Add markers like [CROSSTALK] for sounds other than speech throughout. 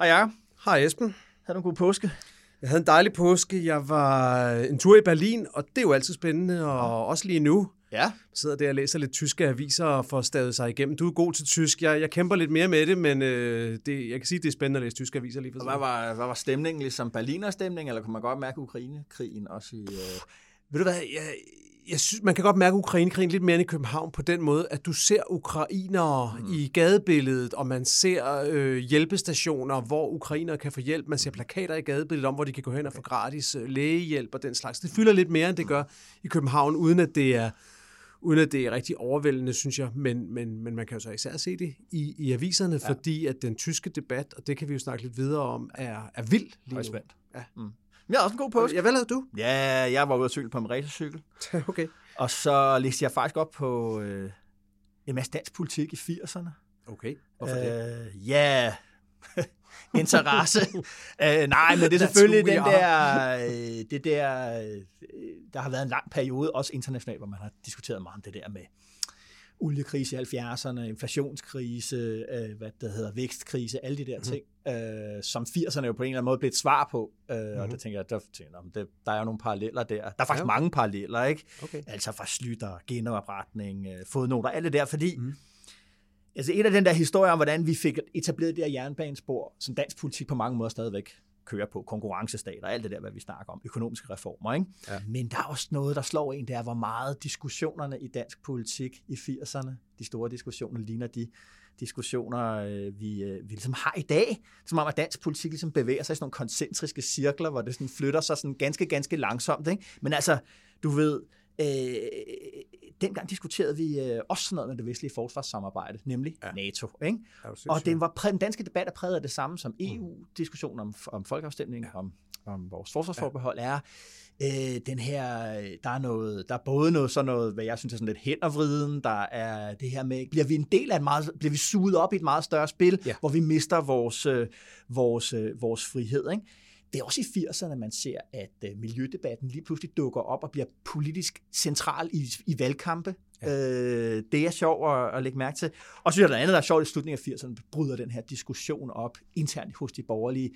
Hej Jacob. Hej Esben. Havde du en god påske? Jeg havde en dejlig påske. Jeg var en tur i Berlin, og det er jo altid spændende, og også lige nu. Ja. Jeg sidder der og læser lidt tyske aviser og får stavet sig igennem. Du er god til tysk. Jeg, jeg kæmper lidt mere med det, men øh, det, jeg kan sige, at det er spændende at læse tyske aviser lige for Og hvad var, hvad var stemningen? Ligesom Berliner stemning, eller kunne man godt mærke Ukraine-krigen også i... Øh... Ved du hvad, jeg, jeg synes, man kan godt mærke Ukrainekrigen lidt mere end i København på den måde, at du ser ukrainere mm. i gadebilledet, og man ser øh, hjælpestationer, hvor ukrainere kan få hjælp. Man ser plakater i gadebilledet om, hvor de kan gå hen og få gratis øh, lægehjælp og den slags. Det fylder lidt mere, end det gør i København, uden at det er uden at det er rigtig overvældende, synes jeg, men, men, men man kan jo så især se det i, i aviserne, ja. fordi at den tyske debat, og det kan vi jo snakke lidt videre om, er, er vild lige nu. Ja. Mm. Jeg har også en god påske. Ja, hvad lavede du? Ja, jeg var ude at cykle på en racercykel. [LAUGHS] okay. Og så læste jeg faktisk op på øh, en masse dansk politik i 80'erne. Okay, hvorfor øh, det? Ja, [LAUGHS] interesse. [LAUGHS] øh, nej, men det er selvfølgelig den der, øh, det der, øh, der har været en lang periode, også internationalt, hvor man har diskuteret meget om det der med oliekrise i 70'erne, inflationskrise, øh, hvad det hedder, vækstkrise, alle de der ting, mm-hmm. øh, som 80'erne jo på en eller anden måde blev et svar på. Øh, mm-hmm. Og det tænker jeg, der, tænker det, der er jo nogle paralleller der. Der er faktisk ja. mange paralleller, ikke? Okay. Altså fra Slytter, genopretning, øh, fodnoter, alt det der, fordi Mhm. Altså et af den der historie om, hvordan vi fik etableret det her jernbanespor, som dansk politik på mange måder stadigvæk kører på, konkurrencestat og alt det der, hvad vi snakker om, økonomiske reformer. Ikke? Ja. Men der er også noget, der slår en, det er, hvor meget diskussionerne i dansk politik i 80'erne, de store diskussioner, ligner de diskussioner, øh, vi, øh, vi ligesom har i dag. Som om, at dansk politik ligesom bevæger sig i sådan nogle koncentriske cirkler, hvor det sådan flytter sig sådan ganske, ganske langsomt. Ikke? Men altså, du ved, øh, dengang diskuterede vi øh, også sådan noget med det vestlige forsvarssamarbejde, nemlig ja. NATO. Ikke? Ja, Og den, var præ- den danske debat er præget af det samme som EU-diskussionen om, om folkeafstemning, ja. om, om vores forsvarsforbehold er. Øh, den her, der er noget, der er både noget sådan noget, hvad jeg synes er sådan lidt hændervriden, der er det her med, bliver vi en del af et meget, bliver vi suget op i et meget større spil, Ja. hvor vi mister vores, øh, vores, øh, vores frihed, ikke? Det er også i 80'erne, man ser, at øh, miljødebatten lige pludselig dukker op og bliver politisk central i, i valgkampe. Ja. Øh, det er sjovt at, at lægge mærke til. Og så synes jeg, der er andet, der er sjovt i slutningen af 80'erne, bryder den her diskussion op internt hos de borgerlige.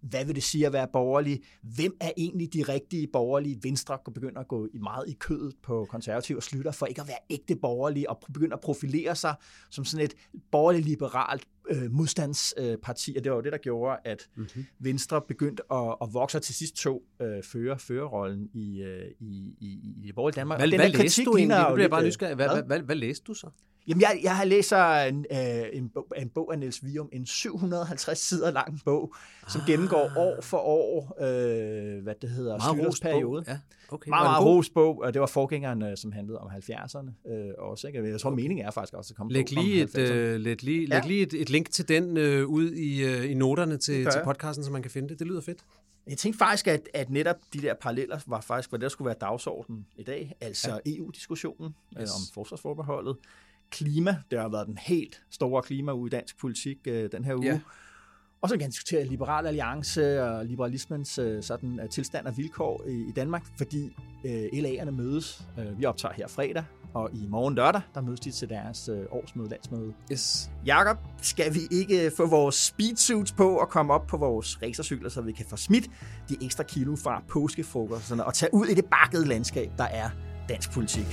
Hvad vil det sige at være borgerlig? Hvem er egentlig de rigtige borgerlige? Venstre begynder at gå i meget i kødet på konservativ og slutter for ikke at være ægte borgerlige og begynder at profilere sig som sådan et borgerligt-liberalt øh, modstandsparti, og det var jo det, der gjorde, at Mhm. mm-hmm. Venstre begyndte at, at vokse og til sidst tog øh, fører, førerrollen i, øh, i, i, i det borgerlige Danmark. Hvad, den hvad læste du ligner egentlig? jo Nu bliver bare øh, nysgerrig. Hvad? hvad, hvad, hvad læste du så? Jamen, jeg, jeg har læst en, øh, en, bog, en bog af Niels Vium, en 750 sider lang bog, som Ah. gennemgår år for år, øh, hvad det hedder, Meget Schlüters rost bog. periode. Ja, okay. Meget, meget ros bog, og det var forgængeren, øh, som handlede om 70'erne øh, også. Ikke? Jeg tror, meningen er faktisk også at komme Læg lige, et, 90'erne. øh, læg lige, Ja. læg lige et, et link til den øh, ud i, øh, i noterne til, til podcasten, så man kan finde det. Det lyder fedt. Jeg tænkte faktisk, at, at netop de der paralleller var faktisk, hvad der skulle være dagsordenen i dag. Altså ja. EU-diskussionen yes. øh, om forsvarsforbeholdet. Klima, det har været den helt store klima i dansk politik øh, den her uge. Ja. Og så kan man diskutere Liberal Alliance og liberalismens øh, sådan, øh, tilstand og vilkår i, i Danmark, fordi øh, LA'erne mødes. Øh, vi optager her fredag, og i morgen lørdag, der mødes de til deres øh, årsmøde, landsmøde. Yes. Jakob, skal vi ikke få vores speedsuits på og komme op på vores racercykler, så vi kan få smidt de ekstra kilo fra påskefrokosterne og tage ud i det bakkede landskab, der er dansk politik?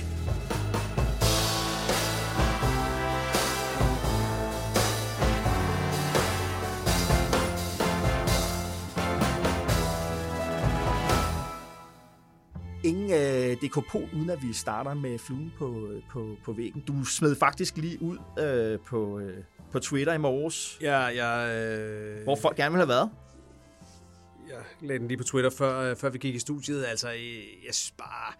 Ingen øh, dekopol, uden at vi starter med fluen på, på, på væggen. Du smed faktisk lige ud øh, på, øh, på Twitter i morges, Ja, jeg, øh, hvor folk gerne vil have været. jeg lagde den lige på Twitter, før, øh, før vi gik i studiet. Altså, øh, jeg synes bare...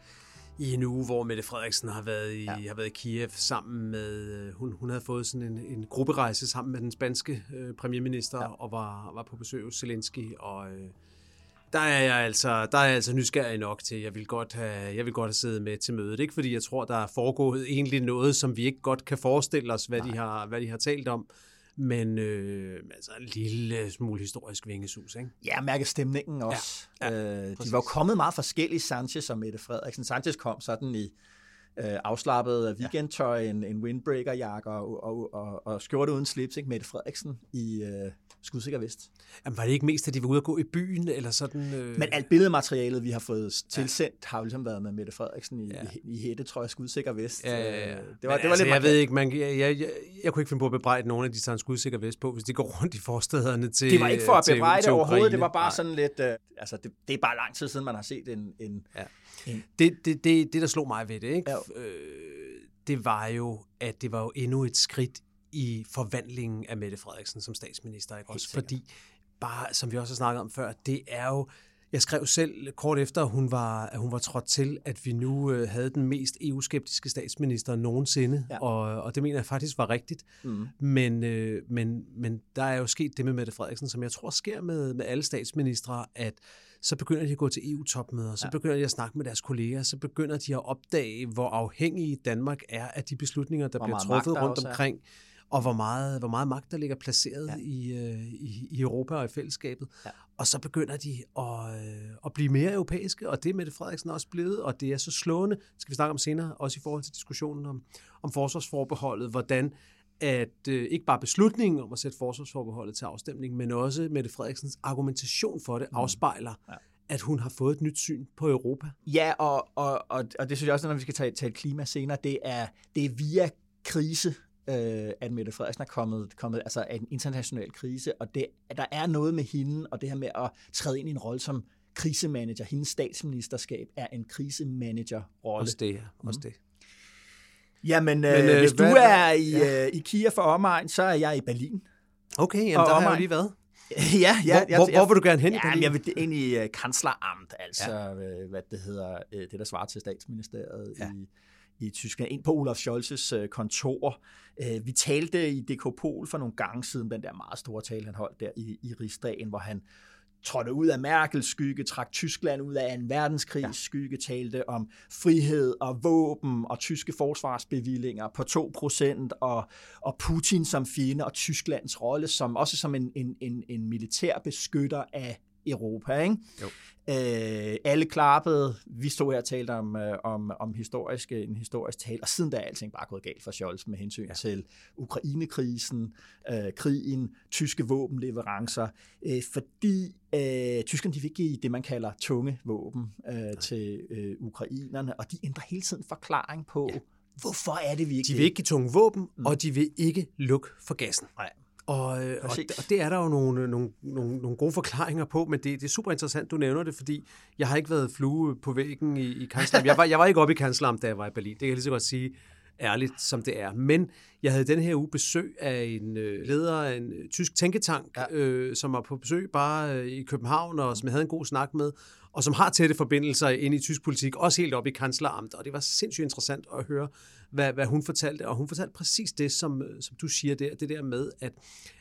i en uge, hvor Mette Frederiksen har været i, ja. har været i Kiev sammen med, øh, hun, hun havde fået sådan en, en grupperejse sammen med den spanske øh, premierminister ja. og var, var på besøg hos Zelensky, og øh, der er jeg altså, der er jeg altså nysgerrig nok til, jeg vil godt have, jeg vil godt have siddet med til mødet, ikke fordi jeg tror, der er foregået egentlig noget, som vi ikke godt kan forestille os, hvad, de har, hvad de har talt om, men øh, altså en lille smule historisk vingesus, ikke? Ja, mærke stemningen også. Ja, ja, øh, de var jo kommet meget forskellige, Sanchez og Mette Frederiksen. Sanchez kom sådan i øh, afslappet weekendtøj, en, en windbreaker-jakke og, og, og, og skjorte uden slips, ikke? Mette Frederiksen i øh, skudsikker vest. Jamen, var det ikke mest, at de var ude at gå i byen, eller sådan? Øh... Men alt billedmaterialet, vi har fået tilsendt, ja. har jo ligesom været med Mette Frederiksen i, ja. i, i hættetrøje, skudsikker vest. Ja, ja, ja. Øh, det var, det var altså, lidt jeg ved ikke, man, jeg, jeg, jeg, jeg, kunne ikke finde på at bebrejde nogen af de, har en skudsikker vest på, hvis de går rundt i forstederne til Det var ikke for at bebrejde det overhovedet, det var bare Nej. sådan lidt, uh, altså det, det er bare lang tid siden, man har set en... en, ja. En det, det, det, det, der slog mig ved det, ikke? Ja. Øh, det var jo, at det var jo endnu et skridt i forvandlingen af Mette Frederiksen som statsminister. Ikke? Også fordi, bare som vi også har snakket om før, det er jo, jeg skrev selv kort efter, at hun var, at hun var trådt til, at vi nu øh, havde den mest EU-skeptiske statsminister nogensinde, ja. og, og det mener jeg faktisk var rigtigt. Mm. Men, øh, men, men der er jo sket det med Mette Frederiksen, som jeg tror sker med, med alle statsministre, at så begynder de at gå til EU-topmøder, så ja. begynder de at snakke med deres kolleger, så begynder de at opdage, hvor afhængige Danmark er af de beslutninger, der hvor bliver truffet rundt omkring. Er og hvor meget, hvor meget magt der ligger placeret ja. i, øh, i, i Europa og i fællesskabet. Ja. Og så begynder de at, øh, at blive mere europæiske, og det er Mette Frederiksen også blevet, og det er så slående, det skal vi snakke om senere, også i forhold til diskussionen om, om forsvarsforbeholdet, hvordan at øh, ikke bare beslutningen om at sætte forsvarsforbeholdet til afstemning, men også Mette Frederiksens argumentation for det mm. afspejler, ja at hun har fået et nyt syn på Europa. Ja, og, og, og, og det synes jeg også, når vi skal tage, tage klima senere, det er, det er via krise, øh, at Mette Frederiksen er kommet, kommet altså af en international krise, og det, der er noget med hende, og det her med at træde ind i en rolle som krisemanager. Hendes statsministerskab er en krisemanager-rolle. Også det, ja. Også mm. det. Jamen, øh, Men, øh, hvis hvad, du er i, ja. øh, i Kiev for omegn, så er jeg i Berlin. Okay, jamen, der har jeg lige været. [LAUGHS] ja, ja. Hvor, jeg, hvor, hvor vil du gerne hen Berlin? jeg vil ind i uh, kansleramt, altså ja. uh, hvad det hedder, uh, det der svarer til statsministeriet ja. i i Tyskland, ind på Olaf Scholz's øh, kontor. Øh, vi talte i DK Pol for nogle gange siden, den der meget store tale, han holdt der i, i Rigsdagen, hvor han trådte ud af Merkels skygge, trak Tyskland ud af en verdenskrigs ja. skygge, talte om frihed og våben og tyske forsvarsbevillinger på 2% og, og Putin som fjende og Tysklands rolle som også som en, en, en, en militær beskytter af Europa. Ikke? Jo. Øh, alle klappede. Vi stod her og talte om, øh, om, om historisk, en historisk tale, og siden da er alting bare gået galt for Scholz med hensyn ja. til Ukrainekrisen, øh, krigen, tyske våbenleverancer, øh, fordi øh, tyskerne de vil give det, man kalder tunge våben øh, ja. til øh, ukrainerne, og de ændrer hele tiden forklaring på, ja. hvorfor er det, vi ikke De vil ikke give tunge våben, mm. og de vil ikke lukke for gassen. Nej. Og, øh, og, og det er der jo nogle, nogle, nogle, nogle gode forklaringer på, men det, det er super interessant, du nævner det, fordi jeg har ikke været flue på væggen i, i Kanzleram. Jeg var, jeg var ikke oppe i Kanzleram, da jeg var i Berlin. Det kan jeg lige så godt sige ærligt, som det er. Men jeg havde den her uge besøg af en øh, leder af en øh, tysk tænketank, ja. øh, som var på besøg bare øh, i København, og som jeg havde en god snak med, og som har tætte forbindelser ind i tysk politik, også helt op i kansleramt. Og det var sindssygt interessant at høre, hvad, hvad hun fortalte. Og hun fortalte præcis det, som, som du siger der, det der med, at,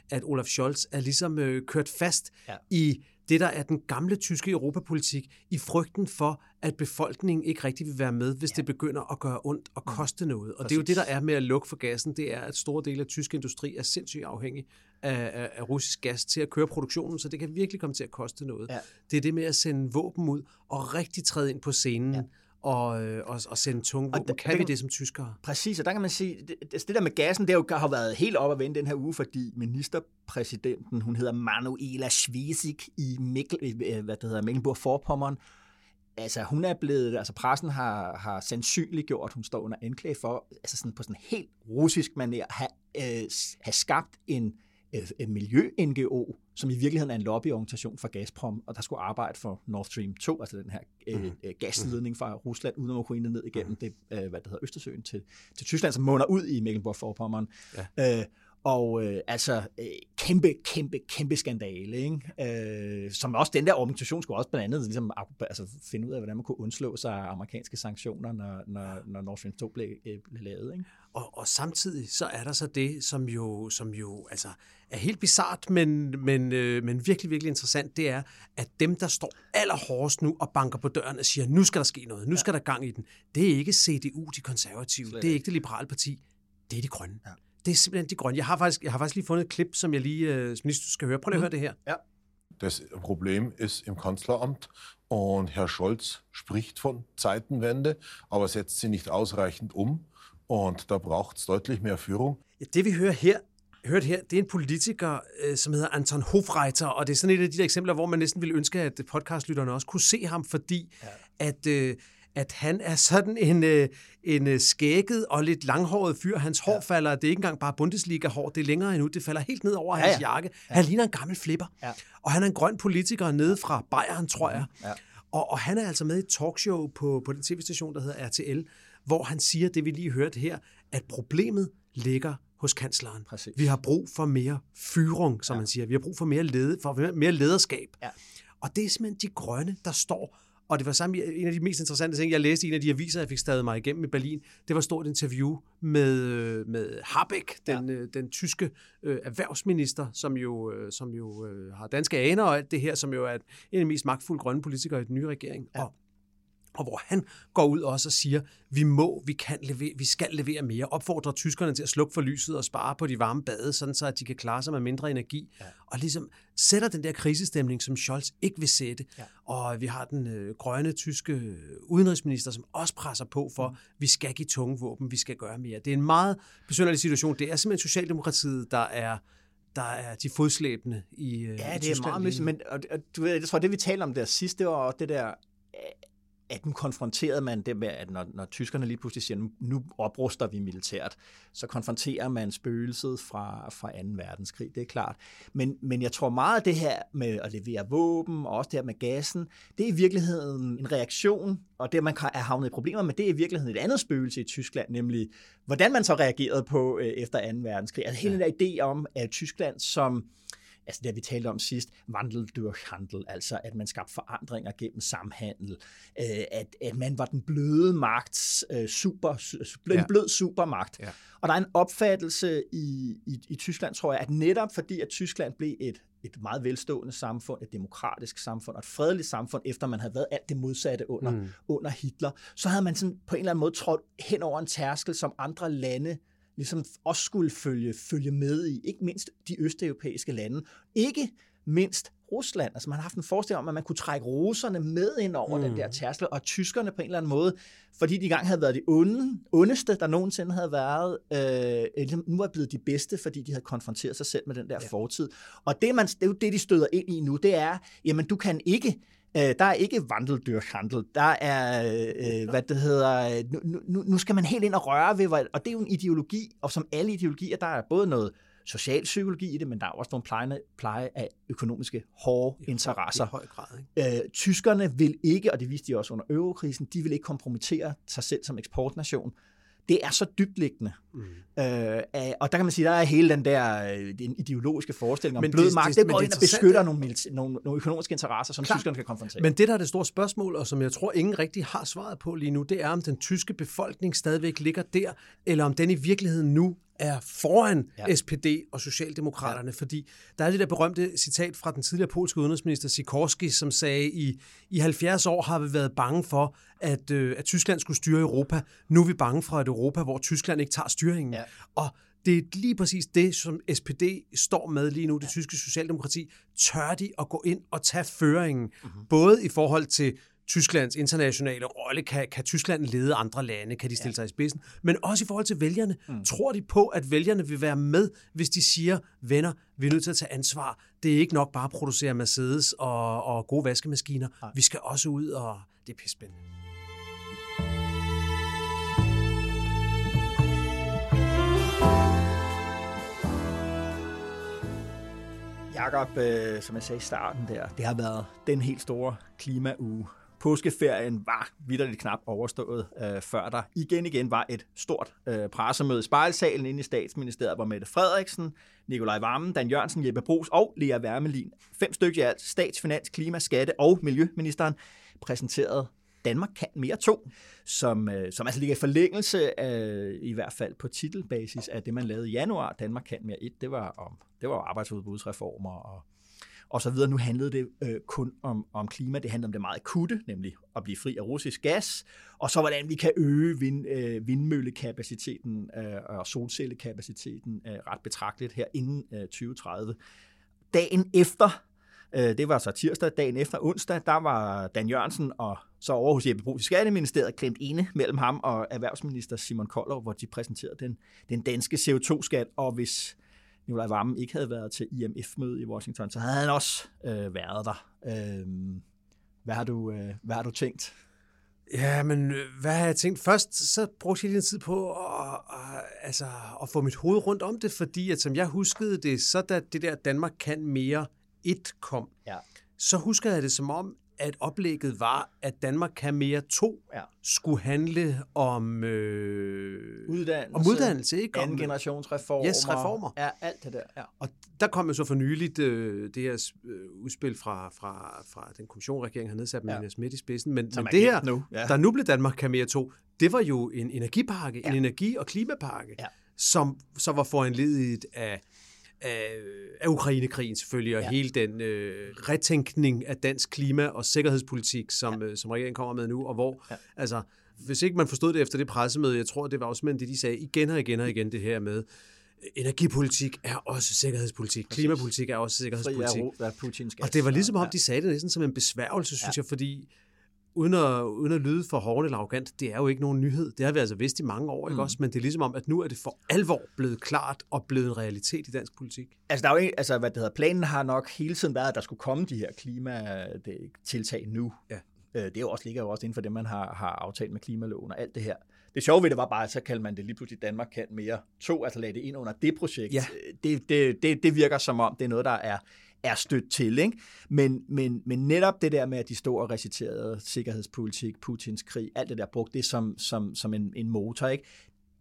at Olaf Scholz er ligesom øh, kørt fast ja. i det, der er den gamle tyske europapolitik, i frygten for, at befolkningen ikke rigtig vil være med, hvis ja. det begynder at gøre ondt og mm. koste noget. Og Præcis. det er jo det, der er med at lukke for gassen, det er, at store dele af tysk industri er sindssygt afhængig af, af, af russisk gas til at køre produktionen, så det kan virkelig komme til at koste noget. Ja. Det er det med at sende våben ud og rigtig træde ind på scenen. Ja og, øh, og, og sende tunge våben. Der, kan der, vi det som tyskere? Præcis, og der kan man sige, det, det der med gassen, det har jo været helt op at vende den her uge, fordi ministerpræsidenten, hun hedder Manuela Schwesig i Mikkel, øh, hvad det hedder, Mecklenburg-Vorpommern, altså hun er blevet, altså pressen har, har sandsynliggjort, hun står under anklage for, altså sådan på sådan helt russisk manér, have, øh, have skabt en øh, miljø-NGO, som i virkeligheden er en lobbyorganisation for Gazprom, og der skulle arbejde for Nord Stream 2, altså den her øh, mm. gasledning fra Rusland udenom Ukraine ned igennem mm. det, øh, hvad det hedder, Østersøen til, til Tyskland, som munder ud i Mecklenburg-Vorpommern. Ja. Øh, og øh, altså, øh, kæmpe, kæmpe, kæmpe skandale, ikke? Øh, som også den der organisation skulle også blandt andet ligesom, altså, finde ud af, hvordan man kunne undslå sig af amerikanske sanktioner, når, når, når Nord Stream 2 blev, øh, blev lavet. Ikke? Og, og samtidig så er der så det, som jo, som jo altså, er helt bizart, men, men, øh, men virkelig, virkelig interessant, det er, at dem, der står allerhårdest nu og banker på døren og siger, nu skal der ske noget, nu skal ja. der gang i den, det er ikke CDU, de konservative, Slet det er ikke det liberale parti, det er de grønne. Ja. Det er simpelthen de grønne. Jeg har faktisk, jeg har faktisk lige fundet et klip, som jeg lige øh, som lige skal høre. Prøv lige at høre det her. Ja. Das Problem ist im Kanzleramt und Herr Scholz spricht von Zeitenwende, aber setzt sie nicht ausreichend um und da braucht es deutlich mehr Führung. Ja, det vi hører her, hørt her, det er en politiker, øh, som hedder Anton Hofreiter, og det er sådan et af de der eksempler, hvor man næsten ville ønske, at podcastlytterne også kunne se ham, fordi ja. at øh, at han er sådan en, øh, en øh, skægget og lidt langhåret fyr. Hans hår ja. falder, det er ikke engang bare Bundesliga-hår, det er længere endnu, det falder helt ned over ja, hans ja. jakke. Ja. Han ligner en gammel flipper. Ja. Og han er en grøn politiker nede fra Bayern, tror jeg. Ja. Og, og han er altså med i et talkshow på, på den tv-station, der hedder RTL, hvor han siger det, vi lige hørte her, at problemet ligger hos kansleren. Præcis. Vi har brug for mere fyring, som ja. man siger. Vi har brug for mere, led, for mere lederskab. Ja. Og det er simpelthen de grønne, der står og det var sammen en af de mest interessante ting, jeg læste i en af de aviser, jeg fik stadig mig igennem i Berlin. Det var et stort interview med, øh, med Habeck, den, ja. Øh, den tyske øh, erhvervsminister, som jo, øh, som jo øh, har danske aner og alt det her, som jo er en af de mest magtfulde grønne politikere i den nye regering. Ja. Og og hvor han går ud også og siger, vi må, vi kan levere, vi skal levere mere, opfordrer tyskerne til at slukke for lyset og spare på de varme bade, sådan så at de kan klare sig med mindre energi, ja. og ligesom sætter den der krisestemning, som Scholz ikke vil sætte. Ja. Og vi har den øh, grønne tyske udenrigsminister, som også presser på for, mm. vi skal give tunge våben, vi skal gøre mere. Det er en meget besynderlig situation. Det er simpelthen Socialdemokratiet, der er der er de fodslæbende i øh, Ja, i det er meget men og, og, du ved, jeg tror, det vi taler om der sidst, det var det der at nu konfronterede man det med, at når, når tyskerne lige pludselig siger, nu opruster vi militært, så konfronterer man spøgelset fra, fra 2. verdenskrig, det er klart. Men, men jeg tror meget af det her med at levere våben, og også det her med gassen, det er i virkeligheden en reaktion, og det, man er havnet i problemer med, det er i virkeligheden et andet spøgelse i Tyskland, nemlig hvordan man så reagerede på øh, efter 2. verdenskrig. Altså hele ja. den der idé om, at Tyskland som altså det vi talte om sidst, Wandel durch Handel, altså at man skabte forandringer gennem samhandel, øh, at, at man var den bløde magt, øh, super, en ja. blød supermagt. Ja. Og der er en opfattelse i, i, i Tyskland, tror jeg, at netop fordi, at Tyskland blev et et meget velstående samfund, et demokratisk samfund og et fredeligt samfund, efter man havde været alt det modsatte under, mm. under Hitler, så havde man sådan på en eller anden måde trådt hen over en tærskel, som andre lande ligesom også skulle følge, følge med i, ikke mindst de østeuropæiske lande, ikke mindst Rusland. Altså man har haft en forestilling om, at man kunne trække russerne med ind over mm. den der tærskel, og tyskerne på en eller anden måde, fordi de gang havde været de onde, ondeste, der nogensinde havde været, øh, nu er blevet de bedste, fordi de havde konfronteret sig selv med den der ja. fortid. Og det, man, det er jo det, de støder ind i nu, det er, jamen du kan ikke Øh, der er ikke vandeldyrkhandel. Der er, øh, hvad det hedder, nu, nu, nu skal man helt ind og røre ved, og det er jo en ideologi, og som alle ideologier, der er både noget socialpsykologi i det, men der er også nogle pleje, pleje af økonomiske hårde I interesser. I høj grad. Ikke? Øh, tyskerne vil ikke, og det viste de også under eurokrisen, de vil ikke kompromittere sig selv som eksportnation det er så dybtliggende. Mm. Øh, og der kan man sige, der er hele den der øh, den ideologiske forestilling om men blød det, magt, det, det går ind og beskytter nogle, nogle, nogle økonomiske interesser, som Klar. tyskerne kan konfrontere. Men det, der er det store spørgsmål, og som jeg tror, ingen rigtig har svaret på lige nu, det er, om den tyske befolkning stadigvæk ligger der, eller om den i virkeligheden nu er foran ja. SPD og Socialdemokraterne, ja. fordi der er det der berømte citat fra den tidligere polske udenrigsminister Sikorski, som sagde, i, i 70 år har vi været bange for, at, øh, at Tyskland skulle styre Europa. Nu er vi bange for et Europa, hvor Tyskland ikke tager styringen. Ja. Og det er lige præcis det, som SPD står med lige nu, det tyske socialdemokrati. Tør de at gå ind og tage føringen, mm-hmm. både i forhold til Tysklands internationale rolle? Kan, kan Tyskland lede andre lande? Kan de stille ja. sig i spidsen? Men også i forhold til vælgerne. Mm. Tror de på, at vælgerne vil være med, hvis de siger, venner, vi er nødt til at tage ansvar. Det er ikke nok bare at producere Mercedes og, og gode vaskemaskiner. Nej. Vi skal også ud, og det er pissespændende. Jakob, øh, som jeg sagde i starten der, det har været den helt store klimauge Påskeferien var vidderligt knap overstået, øh, før der igen igen var et stort øh, pressemøde i spejlsalen inde i statsministeriet, hvor Mette Frederiksen, Nikolaj Vammen, Dan Jørgensen, Jeppe Brugs og Lea Wermelin, fem stykker i alt, statsfinans, klima-, skatte- og miljøministeren, præsenterede Danmark kan mere 2, som, øh, som altså ligger i forlængelse af, i hvert fald på titelbasis af det, man lavede i januar. Danmark kan mere 1, det var, om, det var arbejdsudbudsreformer og, og så videre. Nu handlede det øh, kun om, om klima. Det handlede om det meget akutte, nemlig at blive fri af russisk gas, og så hvordan vi kan øge vind, øh, vindmøllekapaciteten øh, og solcellekapaciteten øh, ret betragteligt her inden øh, 2030. Dagen efter Øh, det var så tirsdag, dagen efter onsdag, der var Dan Jørgensen og så over hos Jeppe Brugs i Skatteministeriet klemt ene mellem ham og erhvervsminister Simon Koller, hvor de præsenterede den, den danske CO2-skat, og hvis Nikolaj Vammen ikke havde været til IMF-møde i Washington, så havde han også øh, været der. Øh, hvad, har du, øh, hvad har du tænkt? Ja, men øh, hvad har jeg tænkt? Først så brugte jeg lidt tid på at, at, altså, at få mit hoved rundt om det, fordi at, som jeg huskede det, så da det der Danmark kan mere 1 kom, ja. så husker jeg det som om, at oplægget var, at Danmark kan mere 2 ja. skulle handle om, øh, uddannelse, om uddannelse. Ikke? Anden generationsreformer. Yes, reformer. Ja, alt det der. Ja. Og der kom jo så for nyligt øh, det her øh, udspil fra, fra, fra den kommission, regeringen har nedsat med ja. Schmidt i spidsen. Men, men det her, nu. Ja. der nu blev Danmark kan mere 2, det var jo en energipakke, ja. en energi- og klimapakke, ja. som så var foranledet af af, af Ukrainekrigen selvfølgelig, og ja. hele den øh, retænkning af dansk klima- og sikkerhedspolitik, som, ja. øh, som regeringen kommer med nu, og hvor, ja. altså, hvis ikke man forstod det efter det pressemøde, jeg tror, det var også det, de sagde igen og igen og igen, det her med, energipolitik er også sikkerhedspolitik. Klimapolitik er også sikkerhedspolitik. Fri af Putins og det var ligesom om, de sagde det næsten som en besværgelse, synes ja. jeg, fordi uden at, uden at lyde for hårdt eller arrogant, det er jo ikke nogen nyhed. Det har vi altså vidst i mange år, ikke mm. også? Men det er ligesom om, at nu er det for alvor blevet klart og blevet en realitet i dansk politik. Altså, der er jo ikke, altså hvad det hedder, planen har nok hele tiden været, at der skulle komme de her klimatiltag nu. Ja. Øh, det er jo også, ligger jo også inden for det, man har, har aftalt med klimaloven og alt det her. Det sjove ved det var bare, at så kalder man det lige pludselig Danmark kan mere to, altså lade det ind under det projekt. Ja. Det, det, det, det virker som om, det er noget, der er er stødt til. Ikke? Men, men, men netop det der med, at de stod og reciterede sikkerhedspolitik, Putins krig, alt det der brugte det som, som, som en, en motor. Ikke?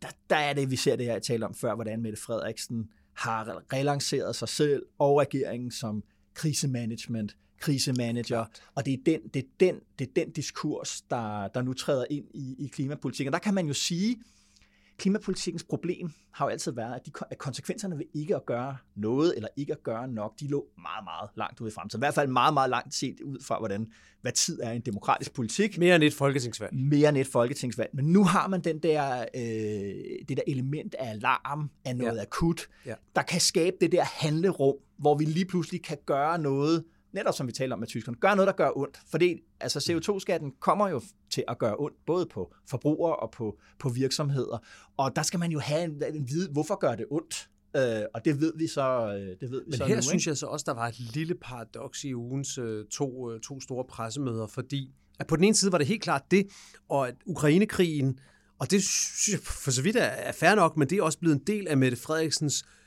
Der, der er det, vi ser det her, jeg talte om før, hvordan Mette Frederiksen har relanceret sig selv og regeringen som krisemanagement, krisemanager, og det er den, det er den, det er den diskurs, der, der nu træder ind i, i klimapolitikken. Og der kan man jo sige, klimapolitikkens problem har jo altid været, at, de, at konsekvenserne ved ikke at gøre noget, eller ikke at gøre nok, de lå meget, meget langt ude i fremtiden. I hvert fald meget, meget langt set ud fra, hvordan, hvad tid er en demokratisk politik. Mere end et folketingsvalg. Mere end et folketingsvalg. Men nu har man den der, øh, det der element af alarm, af noget ja. akut, ja. der kan skabe det der handlerum, hvor vi lige pludselig kan gøre noget, netop som vi taler om med tyskerne, gør noget, der gør ondt. Fordi altså CO2-skatten kommer jo til at gøre ondt, både på forbrugere og på, på virksomheder. Og der skal man jo have en, en vide, hvorfor gør det ondt? Øh, og det ved vi så, øh, det ved vi Men så her nu, synes ikke? jeg så også, der var et lille paradoks i ugens øh, to, øh, to store pressemøder, fordi at på den ene side var det helt klart det, og at Ukrainekrigen, og det synes jeg for så vidt er, er fair nok, men det er også blevet en del af Mette Frederiksens øh,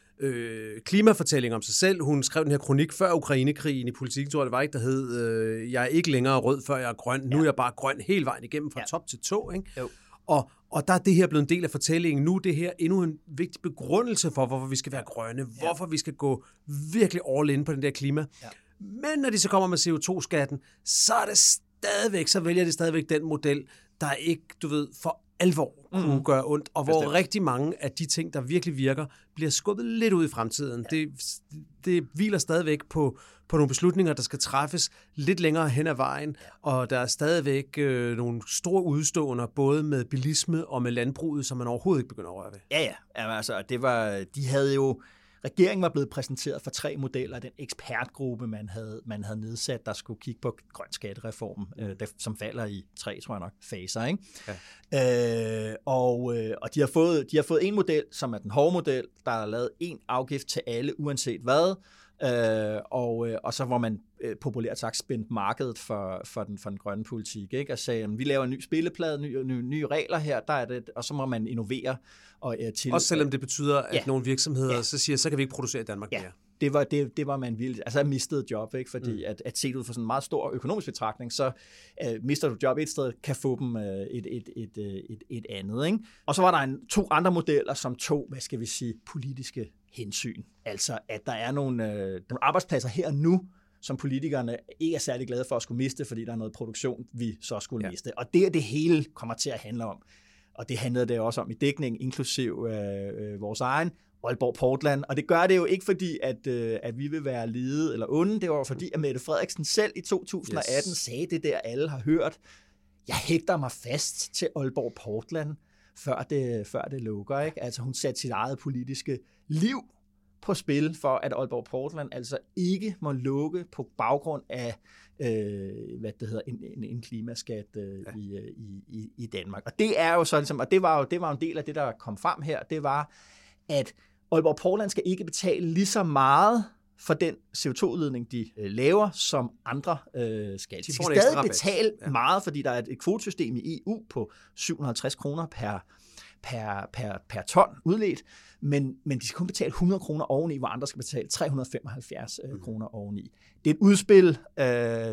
klimafortælling om sig selv. Hun skrev den her kronik før Ukrainekrigen i politik, tror jeg det var ikke, der hed, øh, jeg er ikke længere rød, før jeg er grøn. Nu ja. er jeg bare grøn hele vejen igennem fra ja. top til tå. Ikke? Jo. Og, og der er det her blevet en del af fortællingen. Nu er det her endnu en vigtig begrundelse for, hvorfor vi skal være grønne, ja. hvorfor vi skal gå virkelig all in på den der klima. Ja. Men når de så kommer med CO2-skatten, så er det stadigvæk, så vælger de stadigvæk den model, der ikke, du ved, for alvor kunne mm. gøre ondt, og hvor Bestemt. rigtig mange af de ting, der virkelig virker, bliver skubbet lidt ud i fremtiden. Ja. Det, det hviler stadigvæk på, på nogle beslutninger, der skal træffes lidt længere hen ad vejen, og der er stadigvæk øh, nogle store udstående, både med bilisme og med landbruget, som man overhovedet ikke begynder at røre ved. Ja, ja. Altså, det var, de havde jo Regeringen var blevet præsenteret for tre modeller af den ekspertgruppe, man havde, man havde nedsat, der skulle kigge på grøn skattereform, øh, der, som falder i tre, tror jeg nok, faser. Ikke? Ja. Øh, og øh, og de, har fået, de har fået en model, som er den hårde model, der er lavet en afgift til alle, uanset hvad, Øh, og, øh, og så hvor man øh, populært sagt spændt markedet for, for, den, for den grønne politik, ikke? og sagde, at vi laver en ny spilleplade, nye, nye, nye regler her, der er det, og så må man innovere. Og, øh, til, Også selvom det betyder, at ja. nogle virksomheder ja. så siger, så kan vi ikke producere i Danmark ja. mere. det var, det, det var man ville. Altså, jeg mistede job, ikke? fordi mm. at, at set ud fra sådan en meget stor økonomisk betragtning, så uh, mister du job et sted, kan få dem uh, et, et, et, et, et andet. Ikke? Og så var der en, to andre modeller, som tog, hvad skal vi sige, politiske hensyn. Altså, at der er nogle, uh, nogle arbejdspladser her og nu, som politikerne ikke er særlig glade for at skulle miste, fordi der er noget produktion, vi så skulle ja. miste. Og det er det hele kommer til at handle om. Og det handlede det også om i dækningen, inklusiv øh, øh, vores egen, Aalborg Portland. Og det gør det jo ikke fordi, at, øh, at vi vil være lede eller onde. Det var fordi, at Mette Frederiksen selv i 2018 yes. sagde det der, alle har hørt. Jeg hægter mig fast til Aalborg Portland, før det, før det lukker. Ikke? Altså hun satte sit eget politiske liv på spil for, at Aalborg Portland altså ikke må lukke på baggrund af øh, hvad det hedder, en, en, en klimaskat øh, ja. i, øh, i, i Danmark. Og det er jo så ligesom, og det var jo det var en del af det, der kom frem her, det var, at Aalborg Portland skal ikke betale lige så meget for den CO2-udledning, de øh, laver, som andre øh, skal. De, de skal stadig betale ja. meget, fordi der er et, et kvotesystem i EU på 750 kroner per, per, per, per ton udledt, men, men de skal kun betale 100 kroner oveni, hvor andre skal betale 375 øh, mm. kroner oveni. Det er et udspil, øh,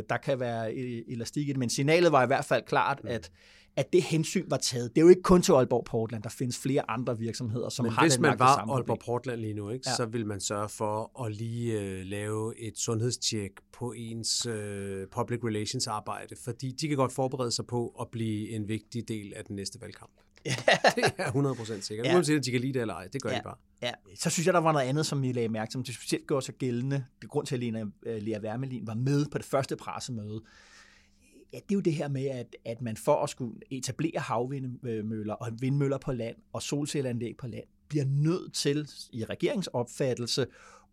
der kan være elastik i det, men signalet var i hvert fald klart, mm. at at det hensyn var taget. Det er jo ikke kun til Aalborg Portland, der findes flere andre virksomheder, som Men har hvis man var Aalborg Portland lige nu, ikke, ja. så vil man sørge for at lige uh, lave et sundhedstjek på ens uh, public relations arbejde, fordi de kan godt forberede sig på at blive en vigtig del af den næste valgkamp. [LAUGHS] Ja. det er 100% sikkert. Ja. Uanset om de kan lide det eller ej, det gør ja. de bare. Ja. Så synes jeg, der var noget andet, som vi lagde mærke til, som det specielt gjorde sig gældende. Det grund til, at Lena, øh, Lea Wermelin var med på det første pressemøde, ja, det er jo det her med, at, at man for at skulle etablere havvindmøller og vindmøller på land og solcelleanlæg på land, bliver nødt til i regeringsopfattelse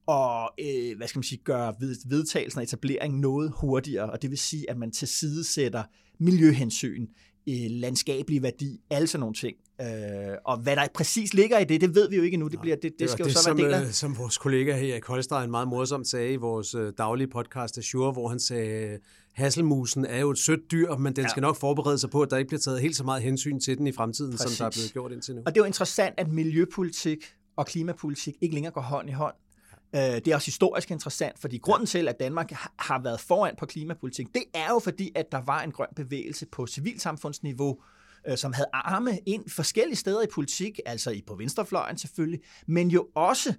og øh, hvad skal man sige, gøre vedtagelsen og etableringen noget hurtigere, og det vil sige, at man til side sætter miljøhensyn, øh, landskabelig værdi, alle sådan nogle ting. Øh, og hvad der præcis ligger i det, det ved vi jo ikke endnu. Det, bliver, det, det, det skal det, jo så som, være del af. Øh, som vores kollega her i Koldstein meget morsomt sagde i vores øh, daglige podcast Azure, hvor han sagde, Hasselmusen er jo et sødt dyr, men den ja. skal nok forberede sig på, at der ikke bliver taget helt så meget hensyn til den i fremtiden, Præcis. som der er blevet gjort indtil nu. Og det er jo interessant, at miljøpolitik og klimapolitik ikke længere går hånd i hånd. Øh, det er også historisk interessant, fordi grunden til, at Danmark har været foran på klimapolitik, det er jo fordi, at der var en grøn bevægelse på civilsamfundsniveau, øh, som havde arme ind forskellige steder i politik, altså i på venstrefløjen selvfølgelig, men jo også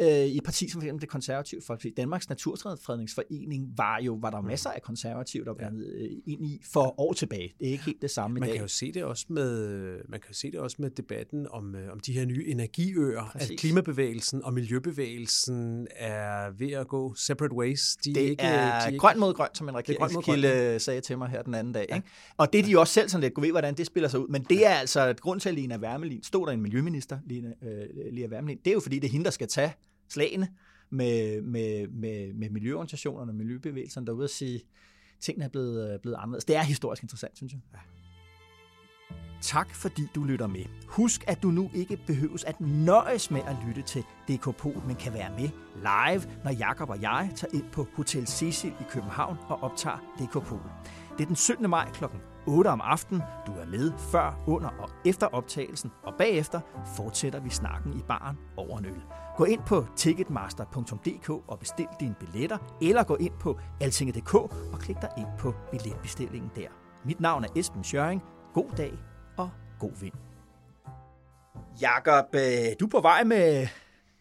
øh, i et parti som det konservative Folkeparti. Danmarks Naturfredningsforening var jo var der mm. masser af konservative, der var ja. Øh, ind i for år tilbage. Det er ikke helt det samme man i dag. Kan jo se det også med, man kan jo se det også med debatten om, øh, om de her nye energiøer, Præcis. at klimabevægelsen og miljøbevægelsen er ved at gå separate ways. De det er, ikke, er de grøn mod grøn, som en regeringskilde sagde til mig her den anden dag. Ja. Ikke? Og det er de også selv sådan lidt, gå ved, hvordan det spiller sig ud. Men det er altså, grund til, at Lena Wermelin, stod der en miljøminister, Lena, øh, Lena Wermelin, det er jo fordi, det er hende, der skal tage slagene med, med, med, med miljøorganisationerne og miljøbevægelserne derude og sige, at tingene er blevet, øh, blevet anderledes. Det er historisk interessant, synes jeg. Ja. Tak fordi du lytter med. Husk, at du nu ikke behøves at nøjes med at lytte til DK men kan være med live, når Jakob og jeg tager ind på Hotel Cecil i København og optager DK Det er den 17. maj kl. 8 om aftenen. Du er med før, under og efter optagelsen, og bagefter fortsætter vi snakken i baren over en øl. Gå ind på ticketmaster.dk og bestil dine billetter, eller gå ind på altinget.dk og klik dig ind på billetbestillingen der. Mit navn er Esben Schøring. God dag og god vind. Jakob, øh, du er på vej med,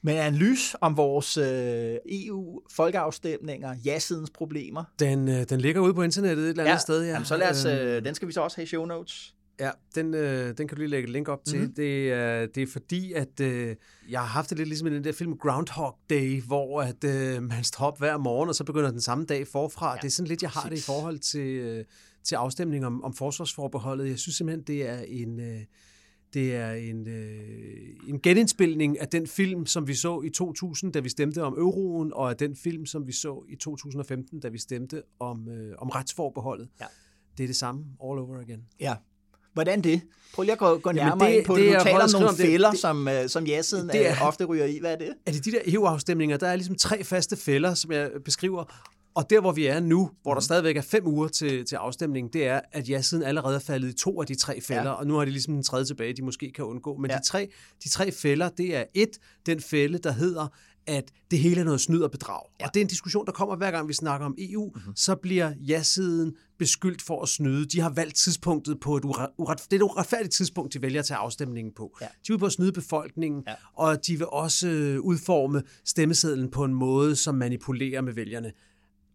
med en analyse om vores øh, EU-folkeafstemninger, ja-sidens problemer. Den, øh, den ligger ude på internettet et eller andet ja, sted, ja. Jamen, så lad os, øh, den skal vi så også have i show notes. Ja, den, øh, den kan du lige lægge et link op til. Mm-hmm. Det, øh, det er fordi, at øh, jeg har haft det lidt ligesom i den der film Groundhog Day, hvor at, øh, man står op hver morgen, og så begynder den samme dag forfra. Ja, det er sådan lidt, jeg har det i forhold til, øh, til afstemning om, om forsvarsforbeholdet. Jeg synes simpelthen, det er en... Øh, det er en, øh, en genindspilning af den film, som vi så i 2000, da vi stemte om euroen, og af den film, som vi så i 2015, da vi stemte om, øh, om retsforbeholdet. Ja. Det er det samme all over again. Ja, Hvordan det? Prøv lige at gå, gå nærmere det, ind på det. det du taler om nogle om fælder, det, som, uh, som ja-siden det er, ofte ryger i. Hvad er det? Er det de der EU-afstemninger? Der er ligesom tre faste fælder, som jeg beskriver. Og der, hvor vi er nu, hvor der mhm. stadigvæk er fem uger til, til afstemningen, det er, at ja-siden allerede er faldet i to af de tre fælder, ja. og nu har de ligesom en tredje tilbage, de måske kan undgå. Men ja. de, tre, de tre fælder, det er et, den fælde, der hedder, at det hele er noget snyd og bedrag. Ja. Og det er en diskussion, der kommer hver gang, vi snakker om EU. Mm-hmm. Så bliver ja-siden beskyldt for at snyde. De har valgt tidspunktet på et uret, uret, det er et uretfærdigt tidspunkt, de vælger at tage afstemningen på. Ja. De vil på at snyde befolkningen, ja. og de vil også øh, udforme stemmesedlen på en måde, som manipulerer med vælgerne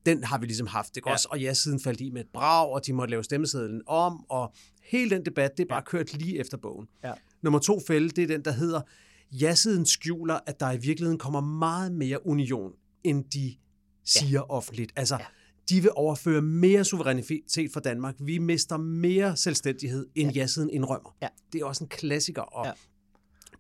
den har vi ligesom haft, ikke ja. også? Og ja, siden faldt i med et brag, og de måtte lave stemmesedlen om, og hele den debat, det er bare kørt lige efter bogen. Ja. Nummer to fælde, det er den, der hedder, ja-siden skjuler, at der i virkeligheden kommer meget mere union, end de siger ja. offentligt. Altså, ja. de vil overføre mere suverænitet for Danmark. Vi mister mere selvstændighed, end ja. ja-siden indrømmer. Ja. Det er også en klassiker, og ja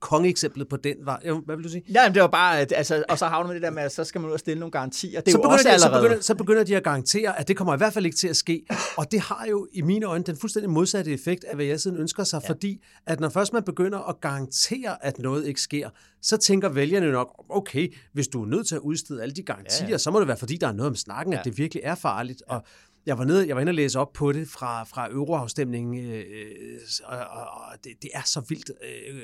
kongeeksemplet på den var... Jo, hvad vil du sige? Ja, det var bare, at, altså, og så havner man det der med, at så skal man ud og stille nogle garantier. Det er så jo også de, allerede... Så begynder, så begynder de at garantere, at det kommer i hvert fald ikke til at ske. Og det har jo i mine øjne den fuldstændig modsatte effekt af, hvad jeg siden ønsker sig, ja. fordi at når først man begynder at garantere, at noget ikke sker, så tænker vælgerne nok, okay, hvis du er nødt til at udstede alle de garantier, ja, ja. så må det være, fordi der er noget om snakken, ja. at det virkelig er farligt. Ja. Og jeg var nede, jeg var inde og læse op på det fra, fra euroafstemningen, øh, og, og, og det, det er så vildt. Øh,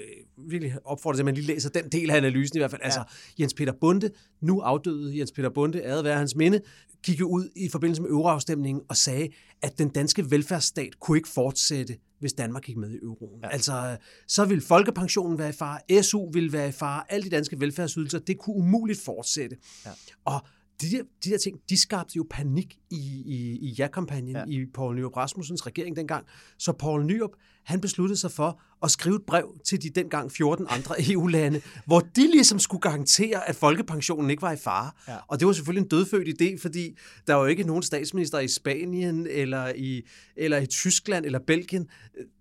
virkelig opfordrer til, at man lige læser den del af analysen i hvert fald. Ja. Altså, Jens Peter Bunde, nu afdøde Jens Peter Bunde, æret være hans minde, gik jo ud i forbindelse med euroafstemningen og sagde, at den danske velfærdsstat kunne ikke fortsætte, hvis Danmark gik med i euroen. Ja. Altså, så vil folkepensionen være i fare, SU vil være i fare, alle de danske velfærdsydelser, det kunne umuligt fortsætte. Ja. Og de der, de der ting, de skabte jo panik i, i, i ja-kampagnen ja. i Poul Nyrup Rasmussens regering dengang. Så Poul Nyrup, han besluttede sig for at skrive et brev til de dengang 14 andre [LAUGHS] EU-lande, hvor de ligesom skulle garantere, at folkepensionen ikke var i fare. Ja. Og det var selvfølgelig en dødfødt idé, fordi der var jo ikke nogen statsminister i Spanien, eller i, eller i Tyskland, eller Belgien,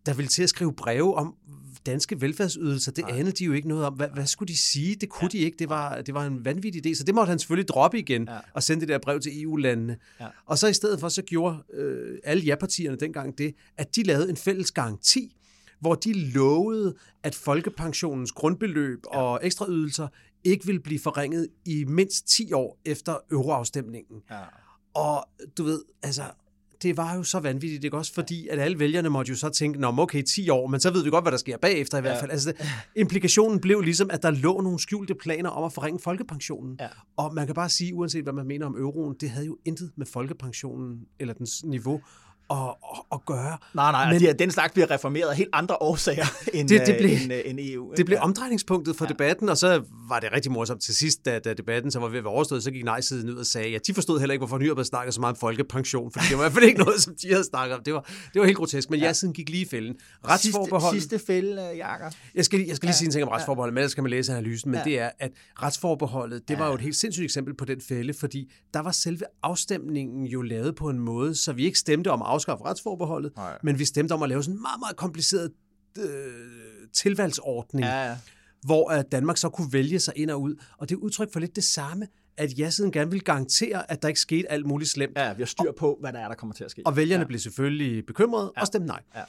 der ville til at skrive breve om, danske velfærdsydelser, det anede de jo ikke noget om. Hvad, hvad skulle de sige? Det kunne ja. de ikke. Det var, det var en vanvittig idé. Så det måtte han selvfølgelig droppe igen ja. og sende det der brev til EU-landene. Ja. Og så i stedet for, så gjorde øh, alle ja-partierne dengang det, at de lavede en fælles garanti, hvor de lovede, at folkepensionens grundbeløb ja. og ekstraydelser ikke ville blive forringet i mindst 10 år efter euroafstemningen. Ja. Og du ved, altså, det var jo så vanvittigt, ikke også? Fordi at alle vælgerne måtte jo så tænke, nå, okay, 10 år, men så ved vi godt, hvad der sker bagefter i hvert fald. Ja. Altså, det, implikationen blev ligesom, at der lå nogle skjulte planer om at forringe folkepensionen. Ja. Og man kan bare sige, uanset hvad man mener om euroen, det havde jo intet med folkepensionen eller dens niveau at, at, gøre. Nej, nej, men, de, den slags bliver reformeret af helt andre årsager [LAUGHS] end, det, det blev, end, end EU. Det blev omdrejningspunktet for ja. debatten, og så var det rigtig morsomt til sidst, da, da debatten så var ved at være overstået, så gik nej-siden ud og sagde, ja, de forstod heller ikke, hvorfor Nyrup snakkede så meget om folkepension, for det var i hvert fald ikke noget, som de havde snakket om. Det var, det var helt grotesk, men ja. ja-siden gik lige i fælden. Retsforbehold... Sidste, sidste fælde, Jakob. Jeg skal, jeg skal lige ja. sige en ting om retsforbeholdet, men ellers skal man læse analysen, men ja. det er, at retsforbeholdet, det var jo et helt sindssygt eksempel på den fælde, fordi der var selve afstemningen jo lavet på en måde, så vi ikke stemte om afskaffe retsforbeholdet, Nej. men vi stemte om at lave sådan en meget, meget kompliceret øh, tilvalgsordning, ja, ja. hvor at Danmark så kunne vælge sig ind og ud. Og det er udtryk for lidt det samme, at ja-siden gerne vil garantere, at der ikke skete alt muligt slemt. Ja, vi har styr på, hvad der er, der kommer til at ske. Og vælgerne ja. blev selvfølgelig bekymrede ja. og stemte nej. Ja.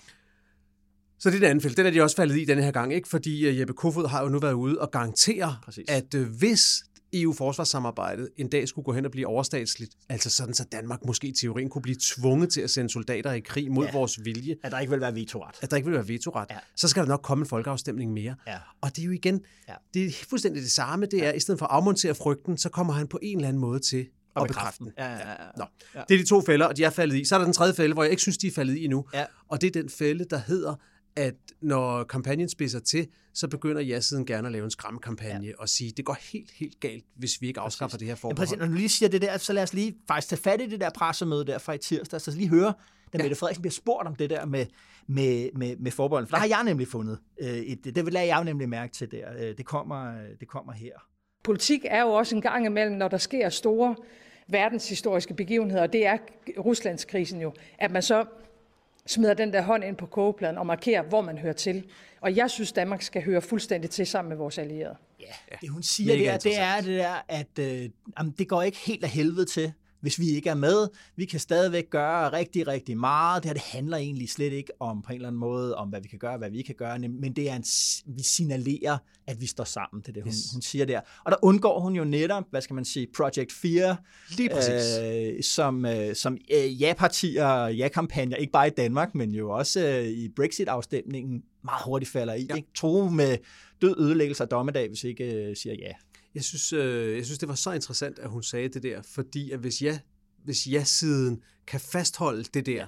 Så det er det andet felt. Den er de også faldet i denne her gang, ikke? fordi øh, Jeppe Kofod har jo nu været ude og garantere, Præcis. at øh, hvis EU-forsvarssamarbejdet en dag skulle gå hen og blive overstatsligt, altså sådan, så Danmark måske i teorien kunne blive tvunget til at sende soldater i krig mod ja. vores vilje. At der ikke vil være vetoret. At der ikke vil være vetoret. Ja. Så skal der nok komme en folkeafstemning mere. Ja. Og det er jo igen, ja. det er fuldstændig det samme. Det er, ja. i stedet for at afmontere frygten, så kommer han på en eller anden måde til og, bekræfte den. Ja, ja, ja. Nå. Ja. Det er de to fælder, og de er faldet i. Så er der den tredje fælde, hvor jeg ikke synes, de er faldet i endnu. Ja. Og det er den fælde, der hedder, at når kampagnen spidser til, så begynder ja-siden gerne at lave en skræmmekampagne ja. og sige, det går helt, helt galt, hvis vi ikke afskaffer præcis. det her forbehold. Ja, præcis. Når du lige siger det der, så lad os lige faktisk tage fat i det der pressemøde der fra i tirsdag, så lige høre, da ja. Mette Frederiksen bliver spurgt om det der med, med, med, med forbeholdet. For der har jeg nemlig fundet øh, et, det vil jeg jo nemlig mærke til der. Øh, det kommer, det kommer her. Politik er jo også en gang imellem, når der sker store verdenshistoriske begivenheder, og det er Ruslandskrisen jo, at man så smider den der hånd ind på kogepladen og markerer, hvor man hører til. Og jeg synes, Danmark skal høre fuldstændig til sammen med vores allierede. Ja, det hun siger der, det er det der, at øh, jamen, det går ikke helt af helvede til hvis vi ikke er med. Vi kan stadigvæk gøre rigtig, rigtig meget. Det her det handler egentlig slet ikke om på en eller anden måde, om hvad vi kan gøre, hvad vi ikke kan gøre, men det er en, vi signalerer, at vi står sammen. Er det, hun, yes. hun siger der. Og der undgår hun jo netop, hvad skal man sige, Project 4, Lige præcis. Øh, som, øh, som øh, ja-partier og ja-kampagner, ikke bare i Danmark, men jo også øh, i Brexit-afstemningen, meget hurtigt falder i. Ja. Ikke? Tro med død ødelæggelse af dommedag, hvis ikke øh, siger ja. Jeg synes, øh, jeg synes, det var så interessant, at hun sagde det der, fordi at hvis ja, hvis ja-siden kan fastholde det der,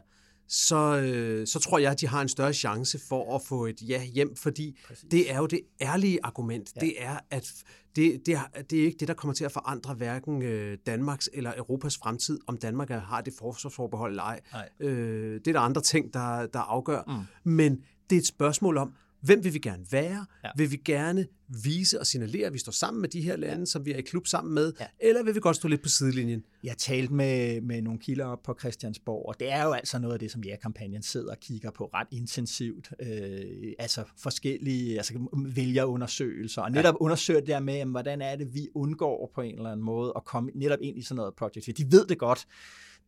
så, øh, så tror jeg, at de har en større chance for at få et ja hjem, fordi Præcis. det er jo det ærlige argument. Ja. Det er, at det, det, er, det er ikke det, der kommer til at forandre hverken øh, Danmarks eller Europas fremtid, om Danmark har det forsvarsforbehold eller ej. Øh, det er der andre ting, der, der afgør. Mm. Men det er et spørgsmål om, Hvem vil vi gerne være? Ja. Vil vi gerne vise og signalere, at vi står sammen med de her lande, ja. som vi er i klub sammen med? Ja. Eller vil vi godt stå lidt på sidelinjen? Jeg talte med, med nogle kilder op på Christiansborg, og det er jo altså noget af det, som ja-kampagnen sidder og kigger på ret intensivt. Øh, altså forskellige altså vælgerundersøgelser, og netop ja. undersøger det der med, jamen, hvordan er det, vi undgår på en eller anden måde at komme netop ind i sådan noget projekt. De ved det godt,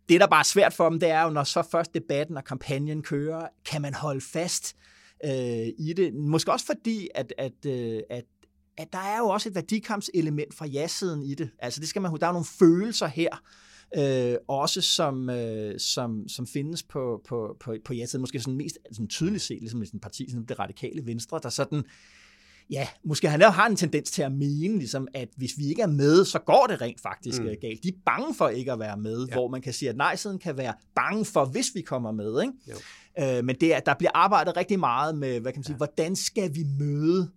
det, der bare er svært for dem, det er jo, når så først debatten og kampagnen kører, kan man holde fast øh, i det. Måske også fordi, at, at, øh, at at der er jo også et værdikampselement fra ja-siden i det. Altså det skal man, der er nogle følelser her, øh, også som, øh, som, som findes på, på, på, på ja-siden. Måske sådan mest sådan tydeligt set, ligesom et parti som det radikale venstre, der sådan, ja, måske han har en tendens til at mene, ligesom, at hvis vi ikke er med, så går det rent faktisk mm. galt. De er bange for ikke at være med, ja. hvor man kan sige, at nej-siden kan være bange for, hvis vi kommer med. Ikke? Jo. Øh, men det er, der bliver arbejdet rigtig meget med, hvad kan man sige, ja. hvordan skal vi møde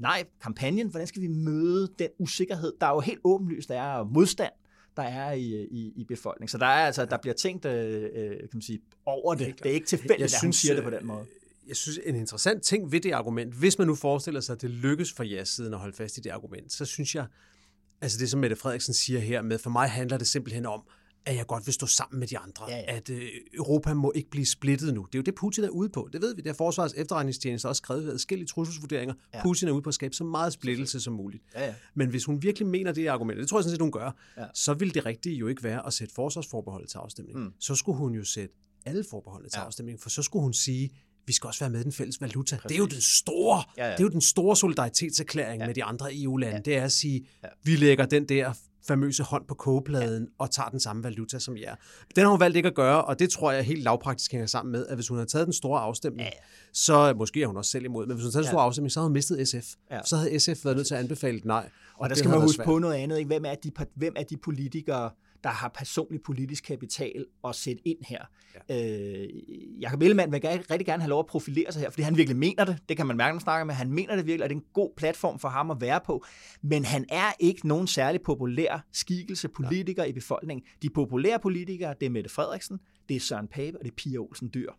nej, kampagnen, hvordan skal vi møde den usikkerhed, der er jo helt åbenlyst, der er modstand, der er i, i, i befolkningen. Så der er altså, der bliver tænkt øh, øh kan man sige, over det. Det er ikke tilfældigt, at hun siger det på den måde. Jeg synes, en interessant ting ved det argument, hvis man nu forestiller sig, at det lykkes for ja-siden at holde fast i det argument, så synes jeg, altså det som Mette Frederiksen siger her med, for mig handler det simpelthen om, at jeg godt vil stå sammen med de andre. Ja, ja. At øh, Europa må ikke blive splittet nu. Det er jo det, Putin er ude på. Det ved vi. Det har Forsvars efterretningstjeneste også skrevet adskillige trusselsvurderinger. Ja. Putin er ude på at skabe så meget splittelse som muligt. Ja, ja. Men hvis hun virkelig mener det argument, det tror jeg sådan set, hun gør, ja. så vil det rigtige jo ikke være at sætte forsvarsforbeholdet til afstemning. Mm. Så skulle hun jo sætte alle forbeholdene til ja. afstemning, for så skulle hun sige, vi skal også være med i den fælles valuta. Præcis. Det er jo den store, ja, ja. det er jo den store solidaritetserklæring ja. med de andre EU-lande. Ja. Det er at sige, ja. vi lægger den der famøse hånd på kogepladen ja. og tager den samme valuta som jer. Den har hun valgt ikke at gøre, og det tror jeg helt lavpraktisk hænger sammen med, at hvis hun havde taget den store afstemning, ja. så måske er hun også selv imod, men hvis hun havde taget den store ja. afstemning, så havde hun mistet SF. Ja. Så havde SF været nødt til at anbefale nej. Og, og der skal man huske svært. på noget andet. Ikke? Hvem, er de, hvem er de politikere, der har personlig politisk kapital at sætte ind her. Ja. Øh, Jacob Ellemann vil rigtig gerne have lov at profilere sig her, fordi han virkelig mener det. Det kan man mærke, når snakker med. Han mener det virkelig, og det er en god platform for ham at være på. Men han er ikke nogen særlig populær skikkelse politiker ja. i befolkningen. De populære politikere, det er Mette Frederiksen, det er Søren Pape, og det er Pia Olsen Dyr.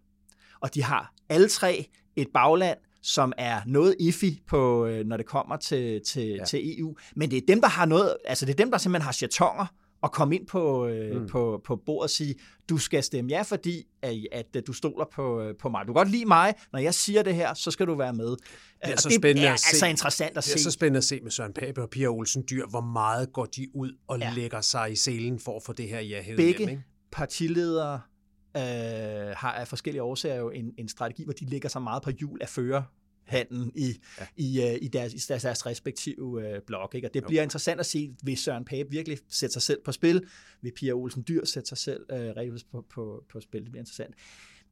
Og de har alle tre et bagland, som er noget iffy på, øh, når det kommer til, til, ja. til EU. Men det er dem, der har noget, altså det er dem, der simpelthen har chatonger, at komme ind på, øh, mm. på, på bordet og sige, du skal stemme ja, fordi at, at, at du stoler på, øh, på mig. Du kan godt lide mig, når jeg siger det her, så skal du være med. Det er, så det er at se. altså interessant at se. Det er så spændende at se med Søren Pape og Pia Olsen Dyr, hvor meget går de ud og ja. lægger sig i selen for at få det her ja Begge hjem, ikke? partiledere øh, har af forskellige årsager jo en, en strategi, hvor de lægger sig meget på jul af føre handlen i, ja. i, uh, i, deres, i deres, deres respektive uh, blok. Ikke? Og det jo. bliver interessant at se, hvis Søren Pape virkelig sætter sig selv på spil, vil Pia Olsen Dyr sætte sig selv uh, rigtig på, på, på spil. Det bliver interessant.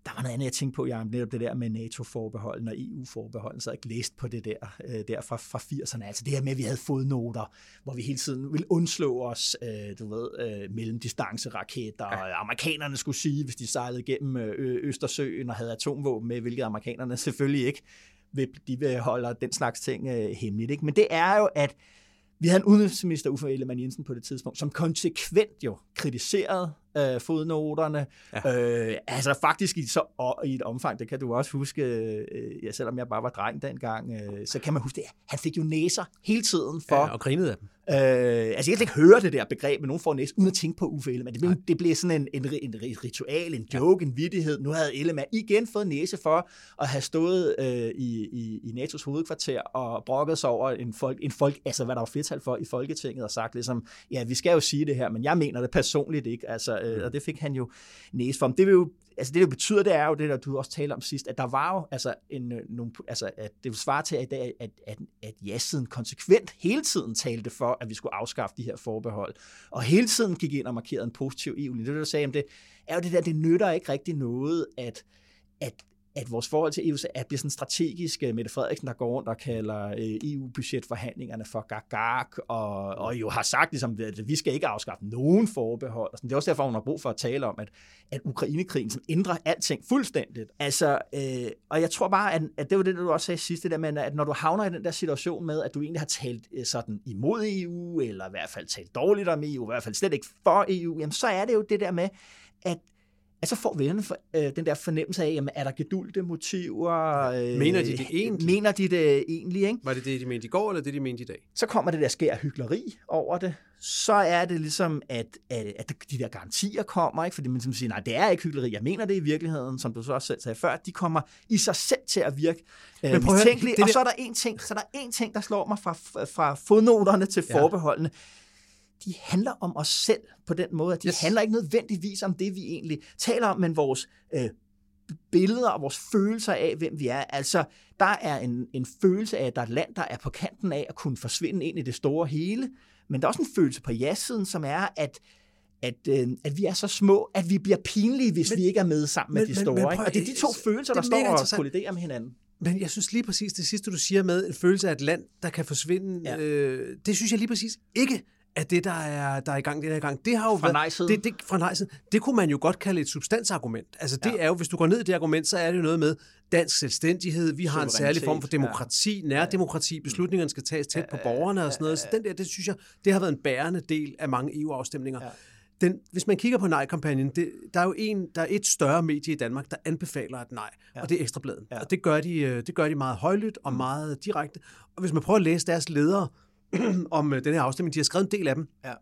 Der var noget andet, jeg tænkte på, jeg netop det der med NATO-forbeholden og EU-forbeholden, så jeg ikke læst på det der, uh, der fra, fra 80'erne. Altså det her med, at vi havde fodnoter, hvor vi hele tiden ville undslå os, uh, du ved, uh, mellemdistanceraketter, ja. og amerikanerne skulle sige, hvis de sejlede gennem Østersøen og havde atomvåben med, hvilket amerikanerne selvfølgelig ikke de vil holde den slags ting øh, hemmeligt. Ikke? Men det er jo, at vi havde en udenrigsminister, Uffe Ellemann Jensen, på det tidspunkt, som konsekvent jo kritiserede øh, fodnoterne. Ja. Øh, altså faktisk i, så, og, i et omfang, det kan du også huske, øh, ja, selvom jeg bare var dreng dengang, øh, så kan man huske det. Han fik jo næser hele tiden for... Ja, og grinede af dem. Øh, altså jeg kan ikke høre det der begreb, men nogen får næse, uden at tænke på Uffe Ellemann. Det blev, det blev sådan en, en, en ritual, en joke, ja. en vittighed. Nu havde Ellemann igen fået næse for at have stået øh, i, i, i NATO's hovedkvarter og brokket sig over en folk, en folk, altså hvad der var flertal for i Folketinget, og sagt ligesom, ja, vi skal jo sige det her, men jeg mener det personligt ikke. Altså, øh, og det fik han jo næse for. Men det vil jo altså det, det betyder, det er jo det, der du også talte om sidst, at der var jo altså en, øh, nogle, altså at det svarer til, at, at, at, at, at ja-siden konsekvent hele tiden talte for, at vi skulle afskaffe de her forbehold, og hele tiden gik ind og markerede en positiv EU-linje. Det, der sagde om det, er jo det der, det nytter ikke rigtig noget, at, at at vores forhold til EU er bliver sådan strategisk. Øh, Mette Frederiksen, der går rundt og kalder øh, EU-budgetforhandlingerne for gagak, og, og jo har sagt, ligesom, at vi skal ikke afskaffe nogen forbehold. Og sådan. Det er også derfor, hun har brug for at tale om, at, at Ukrainekrigen sådan ændrer alting fuldstændigt. Altså, øh, og jeg tror bare, at, at det var det, du også sagde sidst, det der med, at når du havner i den der situation med, at du egentlig har talt øh, sådan imod EU, eller i hvert fald talt dårligt om EU, i hvert fald slet ikke for EU, jamen så er det jo det der med, at at så får vennerne for, øh, den der fornemmelse af, jamen, er der gedulte motiver? Øh, mener de det egentlig? Mener de det egentlig, ikke? Var det det, de mente i går, eller det, de mente i dag? Så kommer det der skær hyggeleri over det. Så er det ligesom, at, at, at de der garantier kommer, ikke? fordi man ligesom siger, nej, det er ikke hyggeleri, jeg mener det i virkeligheden, som du så også selv sagde før, de kommer i sig selv til at virke øh, Men. Og så er der en ting, så der er en ting, der slår mig fra, fra fodnoterne til forbeholdene. Ja de handler om os selv på den måde, at de yes. handler ikke nødvendigvis om det, vi egentlig taler om, men vores øh, billeder og vores følelser af, hvem vi er. Altså, der er en, en følelse af, at der er et land, der er på kanten af at kunne forsvinde ind i det store hele, men der er også en følelse på ja-siden, som er, at at, øh, at vi er så små, at vi bliver pinlige, hvis men, vi ikke er med sammen men, med de store. Men, men prøv, og det er de to følelser, der står og kolliderer med hinanden. Men jeg synes lige præcis, det sidste, du siger med en følelse af et land, der kan forsvinde, ja. øh, det synes jeg lige præcis ikke er det, der er, der er i gang, det er i gang. Det har jo fra været, det, det, fra nej-siden. Det kunne man jo godt kalde et substansargument. Altså det ja. er jo, hvis du går ned i det argument, så er det jo noget med dansk selvstændighed, vi har en særlig form for demokrati, ja. nærdemokrati, beslutningerne skal tages tæt på borgerne og sådan noget. Så den der, det synes jeg, det har været en bærende del af mange EU-afstemninger. Ja. Den, hvis man kigger på nej-kampagnen, det, der er jo en, der er et større medie i Danmark, der anbefaler et nej, ja. og det er Ekstrabladet. Ja. Og det gør, de, øh, det gør de meget højlydt og mm. meget direkte. Og hvis man prøver at læse deres ledere, [CLEARS THROAT] om øh, den her afstemning. De har skrevet en del af dem. Ja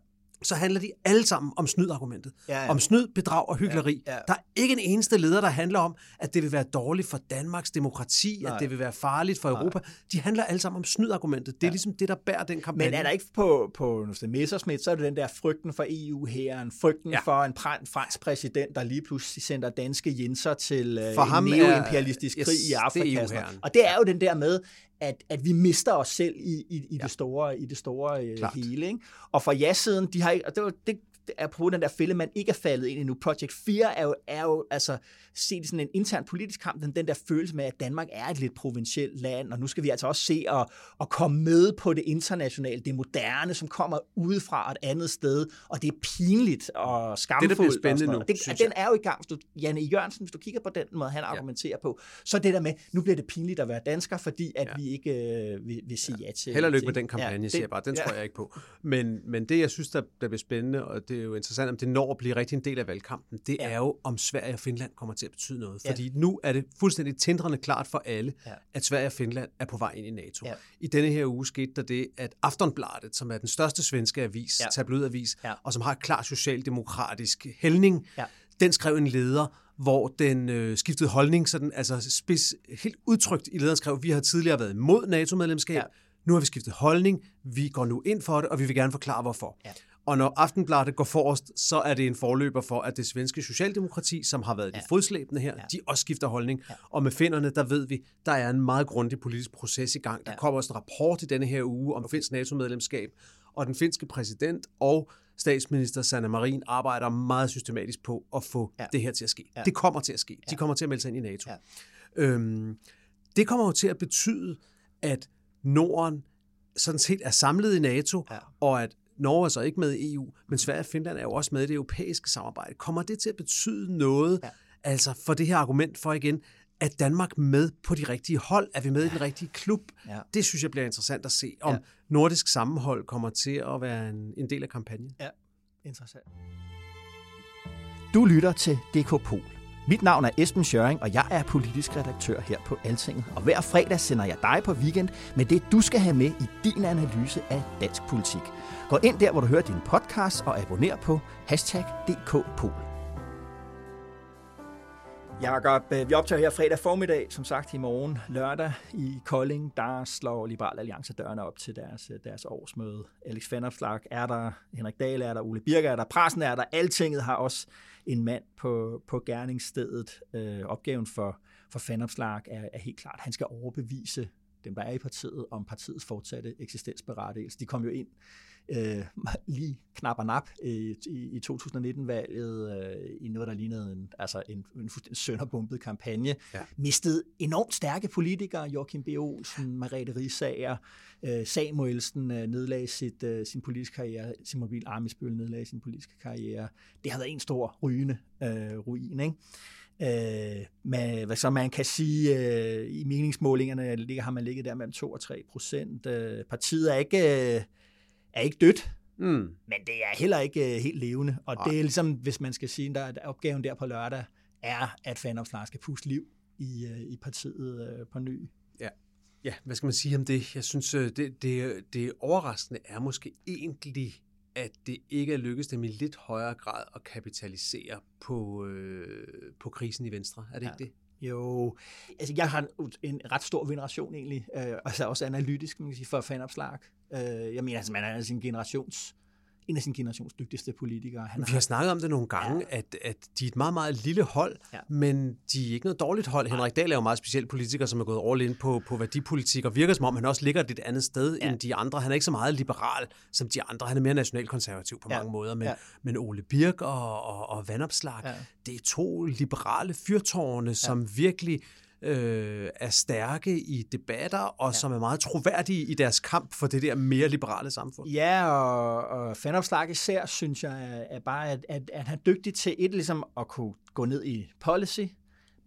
så handler de alle sammen om snydargumentet. Ja, ja. Om snyd, bedrag og hyggeleri. Ja, ja. Der er ikke en eneste leder, der handler om, at det vil være dårligt for Danmarks demokrati, Nej. at det vil være farligt for Europa. Nej. De handler alle sammen om snydargumentet. Det er ja. ligesom det, der bærer den kampagne. Men er der ikke på, på Messersmith, så er det den der frygten for EU-hæren, frygten ja. for en fransk præsident, der lige pludselig sender danske jenser til øh, for en neoimperialistisk krig yes, i Afrika. Det og det er jo den der med, at, at vi mister os selv i, i, i ja. det store, i det store øh, hele. Ikke? Og fra ja-siden, de har, og det, var, det, er på den der fælde, man ikke er faldet ind i nu. Project 4 er jo, er jo altså set i sådan en intern politisk kamp, den, den der følelse med, at Danmark er et lidt provincielt land, og nu skal vi altså også se at, at komme med på det internationale, det moderne, som kommer udefra et andet sted, og det er pinligt og skamfuldt. Det, der bliver spændende nu, det, Den er jo i gang. Hvis du, Janne Jørgensen, hvis du kigger på den måde, han argumenterer ja. på, så det der med, nu bliver det pinligt at være dansker, fordi at ja. vi ikke øh, vil, vil sige ja, ja til... Held og lykke med den kampagne, ja, det, siger jeg bare. Den ja. tror jeg ikke på. Men, men det, jeg synes, der, der bliver spændende, og det er jo interessant, om det når at blive rigtig en del af valgkampen, det ja. er jo, om Sverige og Finland kommer til at betyde noget. Fordi ja. nu er det fuldstændig tindrende klart for alle, ja. at Sverige og Finland er på vej ind i NATO. Ja. I denne her uge skete der det, at Aftonbladet, som er den største svenske avis, ja. tabloidavis, ja. og som har et klart socialdemokratisk hældning, ja. den skrev en leder, hvor den øh, skiftede holdning, sådan, altså spids, helt udtrykt i lederen skrev, vi har tidligere været imod NATO-medlemskab, ja. nu har vi skiftet holdning, vi går nu ind for det, og vi vil gerne forklare hvorfor. Ja. Og når Aftenbladet går forrest, så er det en forløber for, at det svenske socialdemokrati, som har været ja. de fodslæbende her, ja. de også skifter holdning. Ja. Og med finderne, der ved vi, der er en meget grundig politisk proces i gang. Der ja. kommer også en rapport i denne her uge om finsk NATO-medlemskab, og den finske præsident og statsminister Sanna Marin arbejder meget systematisk på at få ja. det her til at ske. Ja. Det kommer til at ske. Ja. De kommer til at melde sig ind i NATO. Ja. Øhm, det kommer jo til at betyde, at Norden sådan set er samlet i NATO, ja. og at Norge er så ikke med i EU, men Sverige og Finland er jo også med i det europæiske samarbejde. Kommer det til at betyde noget, ja. altså for det her argument for igen, at Danmark med på de rigtige hold? Er vi med ja. i den rigtige klub? Ja. Det synes jeg bliver interessant at se, om ja. nordisk sammenhold kommer til at være en, en del af kampagnen. Ja, interessant. Du lytter til DK Pol. Mit navn er Esben Schøring, og jeg er politisk redaktør her på Altinget. Og hver fredag sender jeg dig på weekend med det, du skal have med i din analyse af dansk politik. Gå ind der, hvor du hører din podcast, og abonner på hashtag DKPol. Jakob, øh, vi optager her fredag formiddag, som sagt i morgen lørdag i Kolding, der slår Liberal Alliance dørene op til deres, øh, deres årsmøde. Alex Vanopslag er der, Henrik Dahl er der, Ole Birger er der, pressen er der, altinget har også en mand på, på gerningsstedet. Øh, opgaven for, for Vanopslag er, er helt klart, han skal overbevise dem, der er i partiet, om partiets fortsatte eksistensberettigelse. De kom jo ind øh, [LAUGHS] lige knap og nap i, i, i 2019-valget øh, i noget, der lignede en, altså en, en fuldstændig sønderbumpet kampagne. Ja. Mistede enormt stærke politikere, Joachim B. Olsen, Marete Risager, øh, Samuelsen øh, nedlagde sit, øh, sin politiske karriere, Simon Biel Armisbøl nedlagde sin politiske karriere. Det har været en stor rygende øh, ruin, ikke? Øh, men hvad så man kan sige, øh, i meningsmålingerne ligger, har man ligget der mellem 2 og 3 procent. Øh, partiet er ikke, øh, er ikke dødt, mm. men det er heller ikke øh, helt levende. Og Ej. det er ligesom, hvis man skal sige, at opgaven der på lørdag er, at fanopslag skal puste liv i, øh, i partiet øh, på ny. Ja. ja, hvad skal man sige om det? Jeg synes, øh, det, det, det overraskende er måske egentlig at det ikke er lykkedes dem i lidt højere grad at kapitalisere på, øh, på krisen i Venstre. Er det ja. ikke det? Jo, altså jeg har en, en ret stor veneration egentlig, øh, altså også analytisk, man kan sige, for fanopslag. Øh, jeg mener, altså man er altså en generations en af sin generations dygtigste politikere. Han Vi har snakket om det nogle gange, ja. at, at de er et meget, meget lille hold, ja. men de er ikke noget dårligt hold. Henrik Dahl er jo meget speciel politiker, som er gået all in på, på værdipolitik, og virker som om, han også ligger et andet sted ja. end de andre. Han er ikke så meget liberal som de andre. Han er mere nationalkonservativ på ja. mange måder, men, ja. men Ole Birk og, og, og Vandopslag, ja. det er to liberale fyrtårne, som ja. virkelig øh, er stærke i debatter, og ja. som er meget troværdige i deres kamp for det der mere liberale samfund. Ja, og, og fanopslag især, synes jeg, er bare, at, at, at han er dygtig til et, ligesom at kunne gå ned i policy,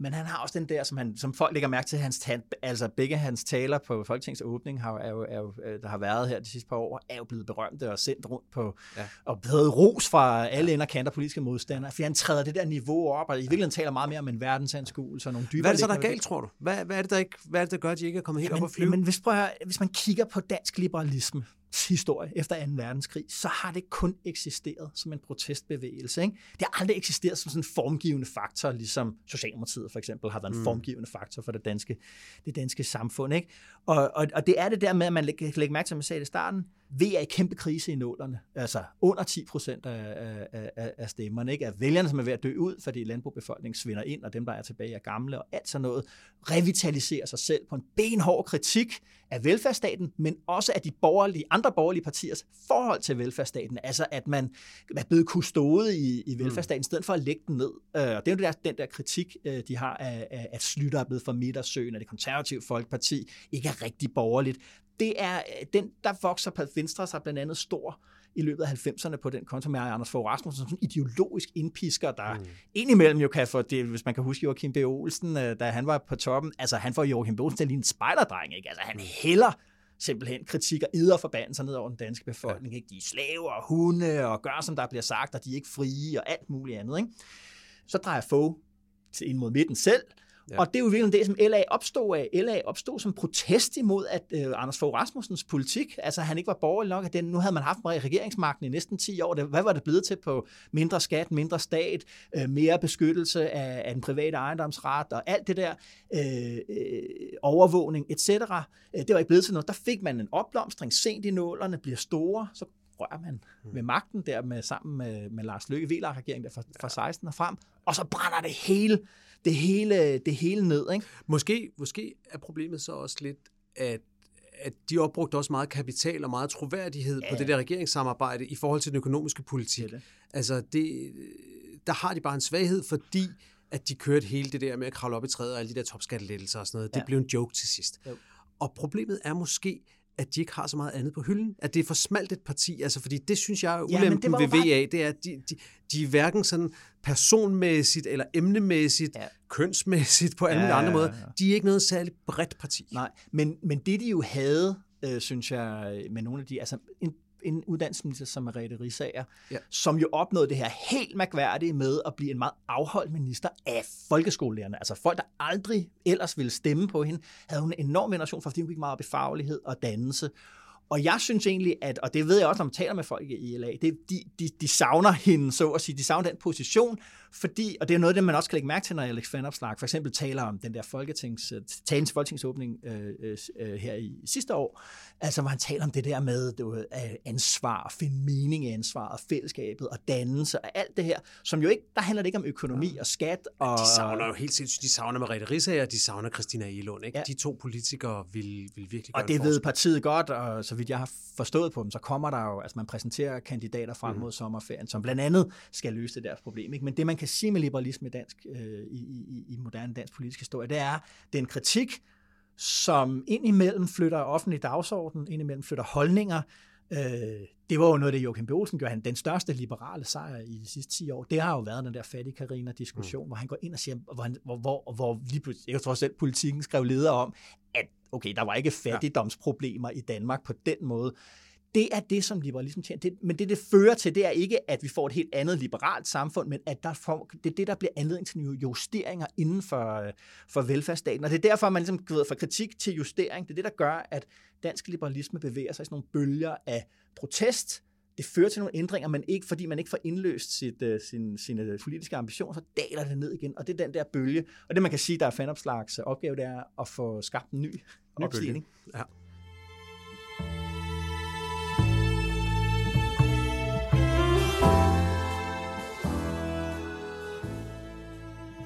men han har også den der, som, han, som folk lægger mærke til, hans tal, altså begge hans taler på Folketingets åbning, har, er jo, er jo, øh, der har været her de sidste par år, er jo blevet berømte og sendt rundt på, ja. og blevet ros fra alle ja. ender kanter politiske modstandere, fordi han træder det der niveau op, og i virkeligheden taler meget mere om en verdensanskuelse og nogle dybere... Hvad er det så, der er galt, tror du? Hvad, hvad, er det, der ikke, hvad er det, der gør, at de ikke er kommet helt jamen, op og flyve? Men hvis, prøver, hvis man kigger på dansk liberalisme, historie efter 2. verdenskrig, så har det kun eksisteret som en protestbevægelse. Ikke? Det har aldrig eksisteret som sådan en formgivende faktor, ligesom Socialdemokratiet for eksempel har været en mm. formgivende faktor for det danske, det danske samfund. Ikke? Og, og, og det er det der med, at man kan lægge mærke til, som jeg sagde i starten, V er i kæmpe krise i nålerne. Altså under 10 procent af, af, af stemmerne. Ikke? At vælgerne, som er ved at dø ud, fordi landbrugbefolkningen svinder ind, og dem, der er tilbage, er gamle, og alt sådan noget, revitaliserer sig selv på en benhård kritik af velfærdsstaten, men også af de borgerlige, andre borgerlige partiers forhold til velfærdsstaten. Altså at man er blevet kustode i, i velfærdsstaten, mm. i stedet for at lægge den ned. Øh, og det er jo der, den der kritik, øh, de har af, af at Slytter er blevet for midtersøen, at det konservative folkeparti ikke er rigtig borgerligt det er øh, den, der vokser på Venstre sig blandt andet stor i løbet af 90'erne på den konto med Anders Fogh Rasmussen, som sådan en ideologisk indpisker, der mm. indimellem jo kan få det, hvis man kan huske Joachim B. Olsen, øh, da han var på toppen, altså han får Joachim B. Olsen til at en spejderdreng, ikke? Altså han hælder simpelthen kritik og idder forbandelser ned over den danske befolkning. Ja. Ikke? De er slaver og hunde og gør, som der bliver sagt, og de er ikke frie og alt muligt andet. Ikke? Så drejer Fogh ind mod midten selv, Ja. Og det er jo virkelig det, som LA opstod af. LA opstod som protest imod, at øh, Anders Fogh Rasmussens politik, altså han ikke var borgerlig nok, at den, nu havde man haft regeringsmagten i næsten 10 år. Hvad var det blevet til på mindre skat, mindre stat, øh, mere beskyttelse af, af den private ejendomsret og alt det der, øh, øh, overvågning etc. Øh, det var ikke blevet til noget. Der fik man en opblomstring sent i nålerne, bliver store, så rører man mm. ved magten der med, sammen med, med Lars Løkke, VLAR-regeringen der fra, fra 16 og frem, og så brænder det hele det hele, det hele ned. Ikke? Måske, måske er problemet så også lidt, at at de opbrugte også meget kapital og meget troværdighed ja. på det der regeringssamarbejde i forhold til den økonomiske politik. Det det. Altså, det, der har de bare en svaghed, fordi at de kørte hele det der med at kravle op i træet og alle de der topskattelettelser og sådan noget. Ja. Det blev en joke til sidst. Jo. Og problemet er måske, at de ikke har så meget andet på hylden. At det er for smalt et parti. Altså, fordi det synes jeg er ulempen ja, ved VA. Det er, at de, de, de er hverken sådan personmæssigt eller emnemæssigt, ja. kønsmæssigt på alle ja, andre måder. De er ikke noget særligt bredt parti. Nej, men, men det de jo havde, øh, synes jeg, med nogle af de, altså en en uddannelsesminister som Merete Risager, ja. som jo opnåede det her helt mærkværdige med at blive en meget afholdt minister af folkeskolelærerne. Altså folk, der aldrig ellers ville stemme på hende, havde hun en enorm veneration for, fordi hun gik meget op i faglighed og dannelse. Og jeg synes egentlig, at, og det ved jeg også, når man taler med folk i LA, det, de, de, de savner hende, så at sige, de savner den position, fordi, og det er noget det, man også kan lægge mærke til, når Alex Vanopslag for eksempel taler om den der folketings, øh, talen til folketingsåbning øh, øh, øh, her i sidste år, altså hvor han taler om det der med du ved, ansvar, finde mening i ansvaret, fællesskabet og dannelse og alt det her, som jo ikke, der handler det ikke om økonomi og skat. Og, de savner jo helt sindssygt, de savner Merete Risager, de savner Christina Elund, ikke? Ja. De to politikere vil, vil virkelig gøre Og det ved partiet godt, og så vidt jeg har forstået på dem, så kommer der jo, altså man præsenterer kandidater frem mod sommerferien, som blandt andet skal løse det deres problem. Ikke? Men det, man kan sige med liberalisme i, dansk, øh, i, i, i moderne dansk politisk historie, det er, det er en kritik, som indimellem flytter offentlig dagsorden, indimellem flytter holdninger, Øh, det var jo noget, det Joachim B. Olsen gjorde. Han, den største liberale sejr i de sidste 10 år, det har jo været den der fattige karina diskussion mm. hvor han går ind og siger, hvor, han, hvor, hvor, hvor lige pludselig, jeg tror selv, politikken skrev leder om, at okay, der var ikke fattigdomsproblemer i Danmark på den måde. Det er det, som liberalismen tjener. Det, men det, det fører til, det er ikke, at vi får et helt andet liberalt samfund, men at der får, det er det, der bliver anledning til justeringer inden for, for velfærdsstaten. Og det er derfor, man ligesom, ved, fra kritik til justering, det er det, der gør, at dansk liberalisme bevæger sig i sådan nogle bølger af protest, det fører til nogle ændringer, men ikke fordi man ikke får indløst sit, uh, sin, sine politiske ambitioner, så daler det ned igen. Og det er den der bølge. Og det man kan sige, der er fanopslags opgave, det er at få skabt en ny opstigning. Ja.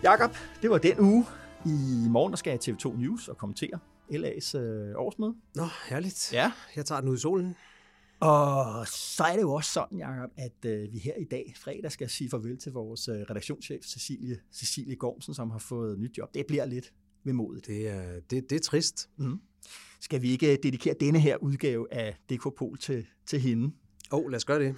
Jakob, det var den uge. I morgen der skal jeg TV2 News og kommentere LA's øh, årsmøde. Nå, herligt. Ja. Jeg tager den ud i solen. Og så er det jo også sådan, Jacob, at øh, vi her i dag, fredag, skal sige farvel til vores øh, redaktionschef, Cecilie, Cecilie Gormsen, som har fået nyt job. Det bliver lidt vemodigt. Det er, det, det er trist. Mm. Skal vi ikke dedikere denne her udgave af DK Pol til, til hende? Åh, oh, lad os gøre det.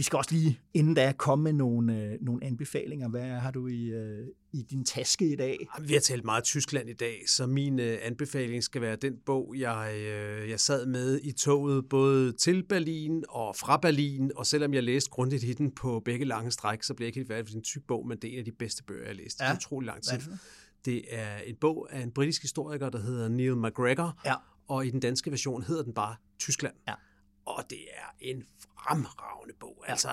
Vi skal også lige inden da komme med nogle, øh, nogle anbefalinger. Hvad har du i, øh, i din taske i dag? Vi har talt meget Tyskland i dag, så min øh, anbefaling skal være den bog, jeg, øh, jeg sad med i toget, både til Berlin og fra Berlin, og selvom jeg læste grundigt i den på begge lange stræk, så blev jeg ikke helt færdig for en tyk bog, men det er en af de bedste bøger, jeg har læst ja. utrolig lang tid. Det er en bog af en britisk historiker, der hedder Neil McGregor, ja. og i den danske version hedder den bare Tyskland. Ja og det er en fremragende bog. Altså,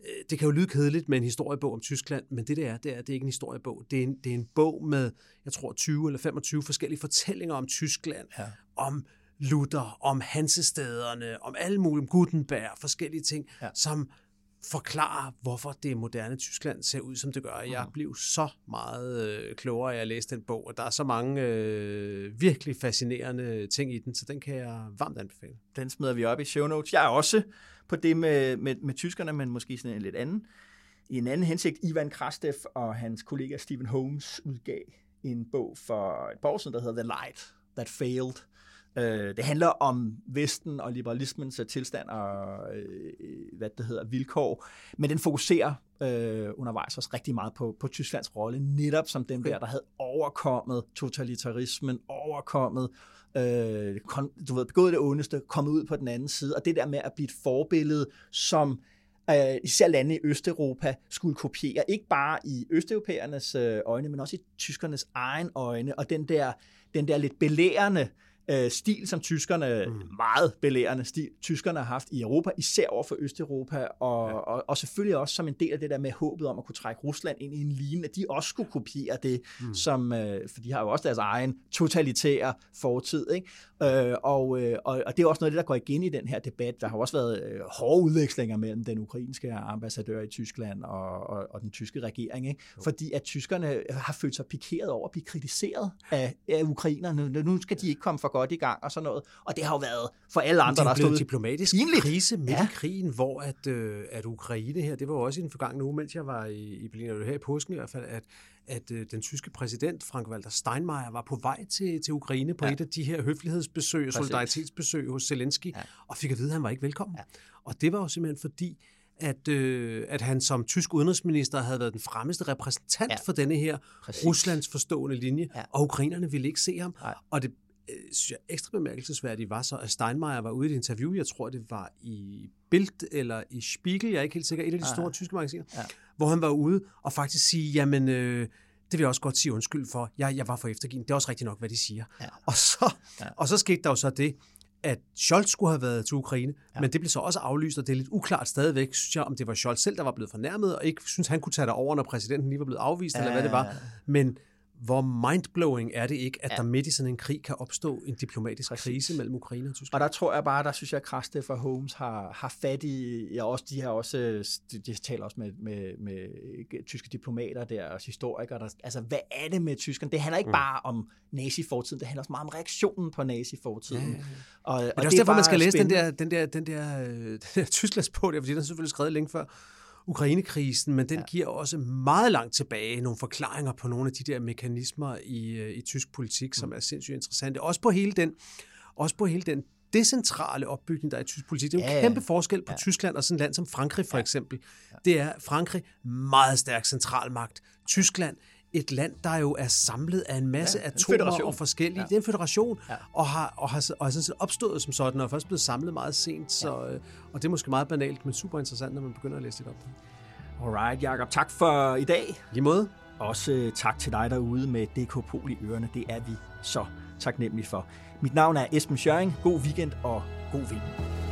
øh, det kan jo lyde kedeligt med en historiebog om Tyskland, men det det er, det er, det er ikke en historiebog. Det er en, det er en bog med, jeg tror, 20 eller 25 forskellige fortællinger om Tyskland, ja. om Luther, om Hansestederne, om alle mulige, Gutenberg, forskellige ting, ja. som forklare, hvorfor det moderne Tyskland ser ud, som det gør. Jeg mm. blev så meget øh, klogere, at jeg læste den bog, og der er så mange øh, virkelig fascinerende ting i den, så den kan jeg varmt anbefale. Den smider vi op i show notes. Jeg er også på det med, med, med tyskerne, men måske sådan en lidt anden. I en anden hensigt, Ivan Krastev og hans kollega Stephen Holmes udgav en bog for et par år siden, der hedder The Light That Failed, Øh, det handler om Vesten og liberalismens øh, tilstand og øh, hvad det hedder, vilkår, men den fokuserer øh, undervejs også rigtig meget på, på Tysklands rolle, netop som den der, der havde overkommet totalitarismen, overkommet øh, kon, du ved, begået det ondeste, kommet ud på den anden side, og det der med at blive et forbillede, som øh, især lande i Østeuropa skulle kopiere, ikke bare i østeuropæernes øh, øjne, men også i tyskernes egen øjne, og den der, den der lidt belærende øh, stil, som tyskerne, mm. meget belærende stil, tyskerne har haft i Europa, især over for Østeuropa, og, ja. og, og selvfølgelig også som en del af det der med håbet om at kunne trække Rusland ind i en lignende, at de også skulle kopiere det, mm. som, øh, for de har jo også deres egen totalitære fortid, ikke? Øh, og, øh, og, og det er også noget af det, der går igen i den her debat. Der har også været øh, hårde udvekslinger mellem den ukrainske ambassadør i Tyskland og, og, og den tyske regering, ikke? fordi at tyskerne har følt sig pikeret over at blive kritiseret af, af ukrainerne. Nu skal de ikke komme for godt i gang og sådan noget. Og det har jo været for alle andre, der har stået diplomatisk pinligt. krise midt ja. i krigen, hvor at, øh, at Ukraine her, det var også i den forgangne uge, mens jeg var i, i Berlin, og her i påsken i hvert fald, at at øh, den tyske præsident, Frank-Walter Steinmeier, var på vej til, til Ukraine på ja. et af de her høflighedsbesøg, Præcis. solidaritetsbesøg hos Zelensky, ja. og fik at vide, at han var ikke velkommen. Ja. Og det var jo simpelthen fordi, at, øh, at han som tysk udenrigsminister havde været den fremmeste repræsentant ja. for denne her Præcis. Ruslands forstående linje, ja. og ukrainerne ville ikke se ham. Nej. Og det synes jeg, ekstra bemærkelsesværdigt var så, at Steinmeier var ude i et interview, jeg tror det var i Bild eller i Spiegel, jeg er ikke helt sikker, et af de store ja. tyske magasiner, ja. hvor han var ude og faktisk sige, jamen, øh, det vil jeg også godt sige undskyld for, jeg, jeg var for eftergiven, det er også rigtigt nok, hvad de siger. Ja. Og, så, ja. og så skete der jo så det, at Scholz skulle have været til Ukraine, ja. men det blev så også aflyst, og det er lidt uklart stadigvæk, synes jeg, om det var Scholz selv, der var blevet fornærmet, og ikke synes, han kunne tage det over, når præsidenten lige var blevet afvist, ja. eller hvad det var. Men hvor mindblowing er det ikke, at ja. der midt i sådan en krig kan opstå en diplomatisk Præcis. krise mellem Ukraine og Tyskland? Og der tror jeg bare, der synes jeg, at Kraste for Holmes har, har fat i, ja, også, de har også, de, de taler også med, med, med tyske diplomater der, og historikere, der, altså hvad er det med tyskerne? Det handler ikke mm. bare om nazi-fortiden, det handler også meget om reaktionen på nazi-fortiden. Ja, ja, ja. Og, og det er også derfor, man skal læse den der, den der, den der, [LAUGHS] den der Tysklandsbog, fordi den er selvfølgelig skrevet længe før Ukrainekrisen, men den ja. giver også meget langt tilbage nogle forklaringer på nogle af de der mekanismer i, øh, i tysk politik, som mm. er sindssygt interessante. Også på hele den, også på hele den decentrale opbygning, der er i tysk politik. Det er en ja, kæmpe forskel på ja. Tyskland og sådan et land som Frankrig for ja. eksempel. Det er Frankrig meget stærk centralmagt. Tyskland et land, der jo er samlet af en masse ja, atomer og forskellige. Ja. Det er en federation, ja. og har, og har, og har sådan opstået som sådan, og er først blevet samlet meget sent. Så, ja. Øh, og det er måske meget banalt, men super interessant, når man begynder at læse det op. Alright, Jacob. Tak for i dag. I måde. Også øh, tak til dig derude med DK Pol i ørerne. Det er vi så taknemmelige for. Mit navn er Esben Schøring. God weekend og god vind.